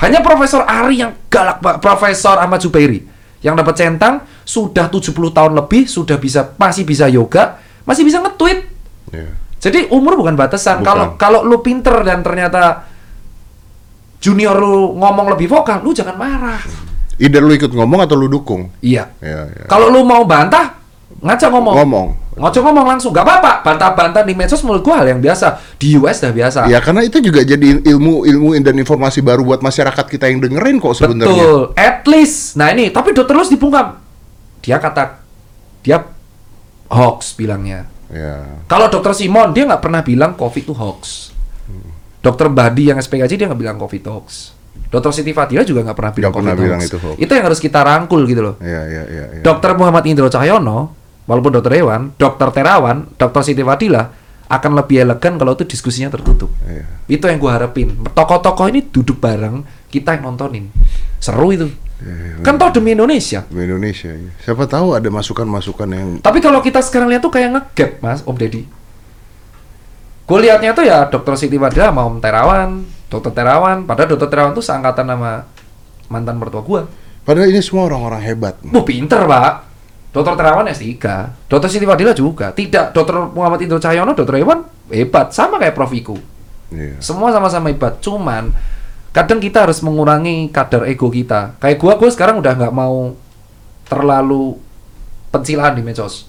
Hanya Profesor Ari yang galak. Profesor Ahmad Zubairi yang dapat centang sudah 70 tahun lebih, sudah bisa masih bisa yoga, masih bisa nge-tweet. Iya. Jadi umur bukan batasan. Kalau kalau lu pinter dan ternyata junior lu ngomong lebih vokal, lu jangan marah. Either lu ikut ngomong atau lu dukung. Iya. Iya, iya. Kalau lu mau bantah, ngajak ngomong. Ngomong. Ngajak ngomong langsung, gak apa-apa. Bantah-bantah di medsos menurut gua hal yang biasa. Di US dah biasa. Ya karena itu juga jadi ilmu ilmu dan informasi baru buat masyarakat kita yang dengerin kok sebenarnya. Betul. At least. Nah ini, tapi dokter Lus dibungkam. Dia kata, dia hoax bilangnya. Ya. Kalau dokter Simon, dia nggak pernah bilang COVID itu hoax. Dokter Badi yang SPKJ dia nggak bilang COVID hoax. Dokter Siti Fadila juga nggak pernah bilang pernah COVID bilang hoax. itu hoax. Itu yang harus kita rangkul gitu loh. Iya, iya, iya, iya. Dokter Muhammad Indro Cahyono, walaupun dokter hewan, dokter Terawan, dokter Siti Fadila akan lebih elegan kalau itu diskusinya tertutup. Iya. Itu yang gue harapin. Tokoh-tokoh ini duduk bareng, kita yang nontonin. Seru itu. Iya, Kan tau demi Indonesia. Di Indonesia. iya. Siapa tahu ada masukan-masukan yang Tapi kalau kita sekarang lihat tuh kayak ngegap, Mas, Om Deddy. Gue liatnya tuh ya Dokter Siti Fadila sama Om Terawan, Dokter Terawan. Padahal Dokter Terawan tuh seangkatan sama mantan mertua gue. padahal ini semua orang-orang hebat. Wah pinter pak. Dokter Terawan S3, Dokter Siti Fadila juga. Tidak, Dokter Muhammad Indro Cahyono, Dokter Hewan hebat, sama kayak Prof Iku. Iya. Semua sama-sama hebat. Cuman kadang kita harus mengurangi kadar ego kita. Kayak gua, gua sekarang udah nggak mau terlalu pencilaan di medsos.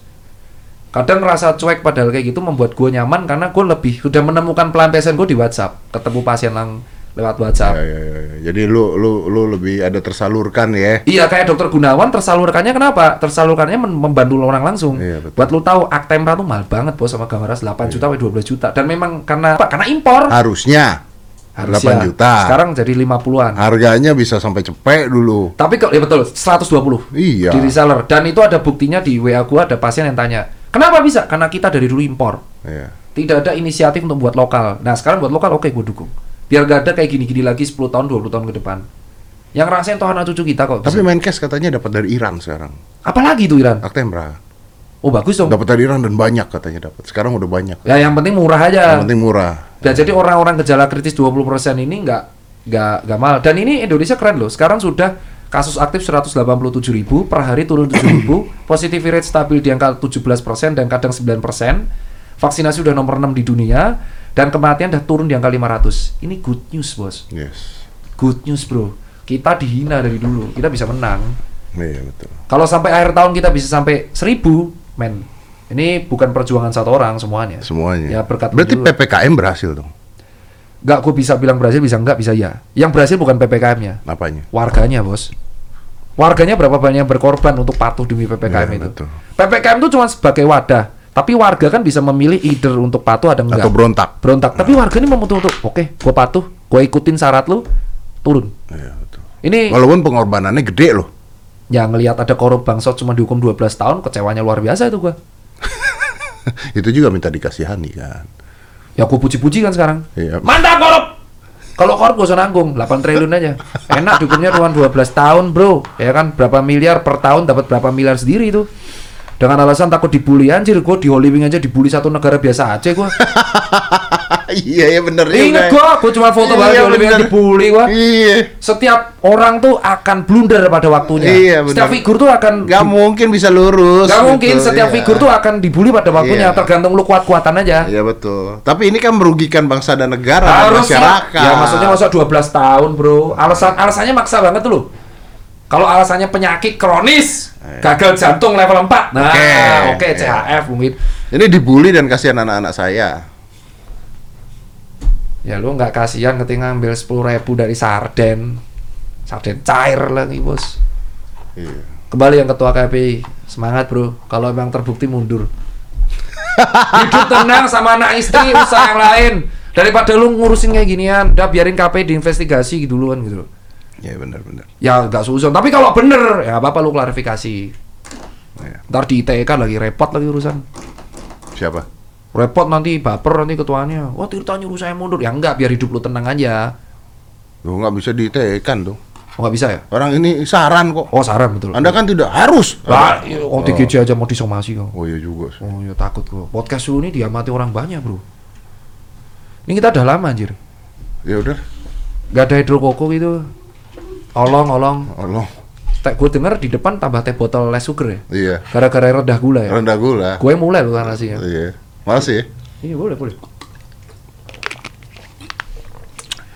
Kadang ngerasa cuek padahal kayak gitu membuat gua nyaman karena gua lebih sudah menemukan pelampiasan gua di WhatsApp. Ketemu pasien lang lewat WhatsApp. Ya, ya, ya, ya. Jadi lu lu lu lebih ada tersalurkan ya. Iya kayak dokter Gunawan tersalurkannya kenapa? Tersalurkannya membantu orang langsung. Iya, betul. Buat lu tahu Actemra tuh mahal banget bos sama Gamaras 8 juta sampai 12 juta dan memang karena apa? Karena impor. Harusnya Harusnya. 8 juta. Sekarang jadi 50-an. harganya bisa sampai cepet dulu. Tapi kalau ya betul 120 Iya. di reseller dan itu ada buktinya di WA gua ada pasien yang tanya, "Kenapa bisa?" Karena kita dari dulu impor. Iya. Tidak ada inisiatif untuk buat lokal. Nah, sekarang buat lokal oke gua dukung. Biar gak ada kayak gini-gini lagi 10 tahun 20 tahun ke depan. Yang ngerasain toh anak cucu kita kok. Tapi bisa. Menkes katanya dapat dari Iran sekarang. Apalagi tuh Iran? Actemra. Oh bagus dong. Dapat dari Iran dan banyak katanya dapat. Sekarang udah banyak. Ya yang penting murah aja. Yang penting murah. Ya, jadi orang-orang gejala kritis 20% ini nggak nggak nggak mahal. Dan ini Indonesia keren loh. Sekarang sudah kasus aktif 187 ribu per hari turun 7 ribu, positivity rate stabil di angka 17% dan kadang 9%. vaksinasi udah nomor 6 di dunia dan kematian udah turun di angka 500. Ini good news, Bos. Yes. Good news, Bro. Kita dihina dari dulu, kita bisa menang. Iya betul. Kalau sampai akhir tahun kita bisa sampai 1000, men. Ini bukan perjuangan satu orang semuanya. Semuanya. Ya, berkat Berarti dulu. PPKM berhasil dong. Nggak, gue bisa bilang berhasil, bisa enggak, bisa ya. Yang berhasil bukan PPKM-nya, Apanya? warganya, Bos. Warganya berapa banyak yang berkorban untuk patuh demi PPKM Iya, itu. betul. PPKM itu cuma sebagai wadah, tapi warga kan bisa memilih either untuk patuh atau enggak. Atau berontak. berontak. Tapi warga ini memutuskan untuk, oke, gue patuh, gue ikutin syarat lu, turun. Iya betul. Ini Walaupun pengorbanannya gede loh. yang ngelihat ada korup bangsot cuma dihukum 12 tahun, kecewanya luar biasa itu gua. Itu juga minta dikasihani kan. Ya aku puji-puji kan sekarang. Iya. Mantap korup. Kalau korup gak usah nanggung, 8 triliun aja. Enak dihukumnya ruang 12 tahun, Bro. Ya kan berapa miliar per tahun dapat berapa miliar sendiri itu. Dengan alasan takut dibully anjir, gua di Hollywood aja dibully satu negara biasa aja gua. iya iya bener Ingat gua, gua cuma foto Iya, banget di Hollywood dibully gua. Iya. Setiap orang tuh akan blunder pada waktunya. Iya, Setiap bener. figur tuh akan Gak mungkin bisa lurus. Gak mungkin gitu, setiap iya. figur tuh akan dibully pada waktunya, Iya. tergantung lu kuat-kuatan aja. Iya betul. Tapi ini kan merugikan bangsa dan negara dan Harusnya masyarakat. ya maksudnya masa 12 tahun, Bro. Alasan alasannya maksa banget tuh lu. Kalau alasannya penyakit kronis, gagal jantung level 4. Nah, Oke. oke CHF mungkin. Ini dibully dan kasihan anak-anak saya. Ya lu nggak kasihan ketika ngambil 10 ribu dari sarden. Sarden cair lagi, Bos. Iya. Kembali yang ketua KPI. Semangat, Bro. Kalau emang terbukti mundur. Hidup tenang sama anak istri, usaha yang lain. Daripada lu ngurusin kayak ginian, udah biarin KPI diinvestigasi duluan gitu. Iya benar-benar. Ya nggak susah. Tapi kalau bener, ya apa-apa lu klarifikasi. Iya. Ntar di ITE kan lagi repot lagi urusan. Siapa? Repot nanti baper nanti ketuanya. Wah Tirta nyuruh saya mundur. Ya enggak, biar hidup lu tenang aja. Lu nggak bisa ditekan dong. Oh nggak bisa ya? Orang ini saran kok. Oh saran betul. Anda kan tidak harus. Lah, oh TGJ aja mau disomasi kok. Oh iya juga. sih. Oh ya takut kok. Podcast lu ini diamati orang banyak bro. Ini kita udah lama anjir. Ya udah. Gak ada hidrokoko gitu. Olong, olong. Allah. Tak gue denger di depan tambah teh botol less sugar ya. Iya. Gara-gara rendah gula ya. Rendah gula. Gue mulai lu kan rasanya. Iya. Masih. Iya boleh boleh.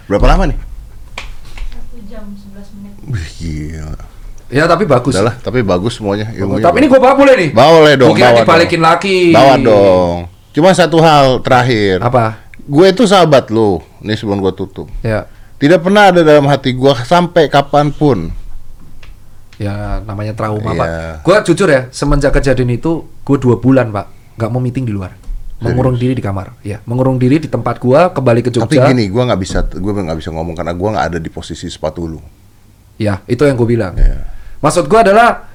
Berapa lama nih? Satu jam 11 menit. Wih, gila. Ya tapi bagus. Udah lah, tapi bagus semuanya ilmunya. tapi ini gue bawa boleh nih. Boleh dong, Mungkin dibalikin lagi. Bawa dong. Cuma satu hal terakhir. Apa? Gue itu sahabat lu. Nih sebelum gue tutup. Ya. Tidak pernah ada dalam hati gue sampai kapan pun. Ya namanya trauma Iya. pak. Gue jujur ya semenjak kejadian itu gue dua bulan pak nggak mau meeting di luar. Mengurung diri di kamar. Ya mengurung diri di tempat gue kembali ke Tapi Jogja. gini, gue nggak bisa, gue nggak bisa ngomong karena gue nggak ada di posisi sepatu lu. Ya itu yang gue bilang. Ya. Maksud gue adalah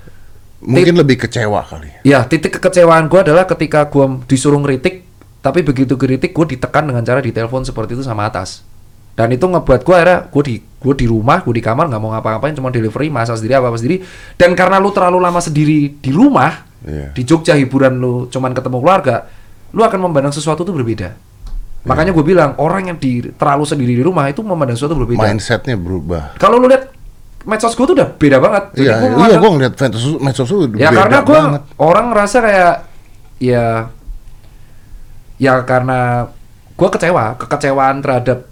Mungkin lebih kecewa kali. ya titik kekecewaan gue adalah ketika gue disuruh ngeritik tapi begitu kritik gue ditekan dengan cara ditelepon seperti itu sama atas dan itu ngebuat gue akhirnya gue di gue di rumah gue di kamar nggak mau ngapa-ngapain cuma delivery masak sendiri apa apa sendiri. Dan karena lu terlalu lama sendiri di rumah Iya. di Jogja hiburan lu cuman ketemu keluarga lu akan memandang sesuatu itu berbeda. Makanya gue bilang orang yang di terlalu sendiri di rumah itu memandang sesuatu berbeda. Mindsetnya berubah. kalau lu lihat medsos gue tuh udah beda banget. Jadi Iya, gua iya, gue ngeliat medsos, medsos itu ya beda karena gue orang ngerasa kayak ya ya karena gue kecewa kekecewaan terhadap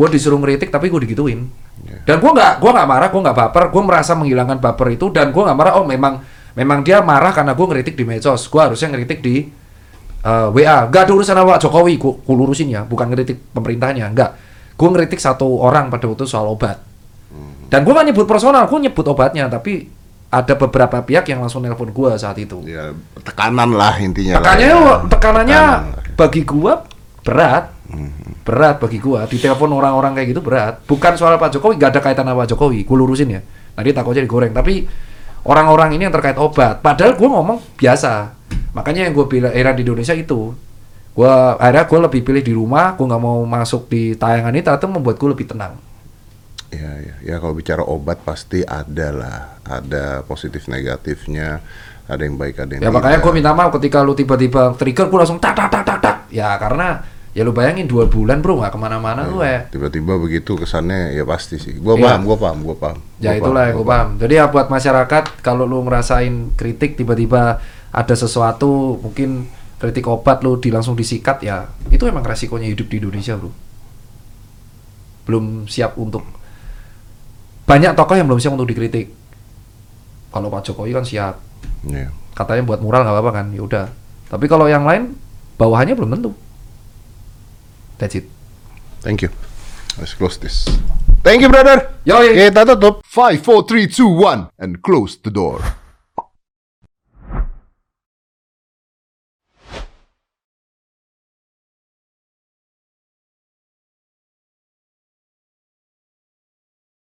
gue disuruh ngeritik tapi gue digituin. Iya. dan gue nggak gue nggak marah gue nggak baper. Gue merasa menghilangkan baper itu dan gue nggak marah oh memang memang dia marah karena gue ngeritik di medsos. Gue harusnya ngeritik di eh, WA nggak ada urusan sama Jokowi gue lurusin ya. Bukan ngeritik pemerintahnya nggak. Gue ngeritik satu orang pada waktu soal obat. Dan gue gak nyebut personal gue nyebut obatnya tapi ada beberapa pihak yang langsung nelpon gue saat itu. Ya, tekanan lah intinya. tekanannya ya. tekanannya Tekanan bagi gue berat Mhm. berat bagi gua ditelepon orang-orang kayak gitu berat. Bukan soal Pak Jokowi gak ada kaitan sama Pak Jokowi gue lurusin ya. Tadi takutnya digoreng. Tapi orang-orang ini yang terkait obat padahal gue ngomong biasa. Makanya yang gue bilang era di Indonesia itu. Gua akhirnya gue lebih pilih di rumah gue nggak mau masuk di tayangan itu atau membuat gue lebih tenang. Ya, ya, ya kalau bicara obat pasti ada lah, ada positif negatifnya, ada yang baik ada yang ya makanya tidak. gue minta maaf ketika lu tiba-tiba trigger gue langsung tak tak tak tak tak. Ya karena ya lu bayangin dua bulan bro nggak ke mana-mana lu ya tiba-tiba begitu kesannya ya pasti sih. Gua Iya. paham, gua paham, gua paham. Ya Gua itulah yang gua gue paham. Jadi ya buat masyarakat kalau lu ngerasain kritik tiba-tiba ada sesuatu mungkin kritik obat lu di langsung disikat ya itu emang resikonya hidup di Indonesia bro belum siap untuk banyak tokoh yang belum siap untuk dikritik kalau Pak Jokowi kan siap Iya. katanya buat mural nggak apa-apa kan ya udah tapi kalau yang lain bawahannya belum tentu that's it Thank you. Let's close this. Thank you, brother. Yoi. Kita tutup. 5, 4, 3, 2, 1, and close the door.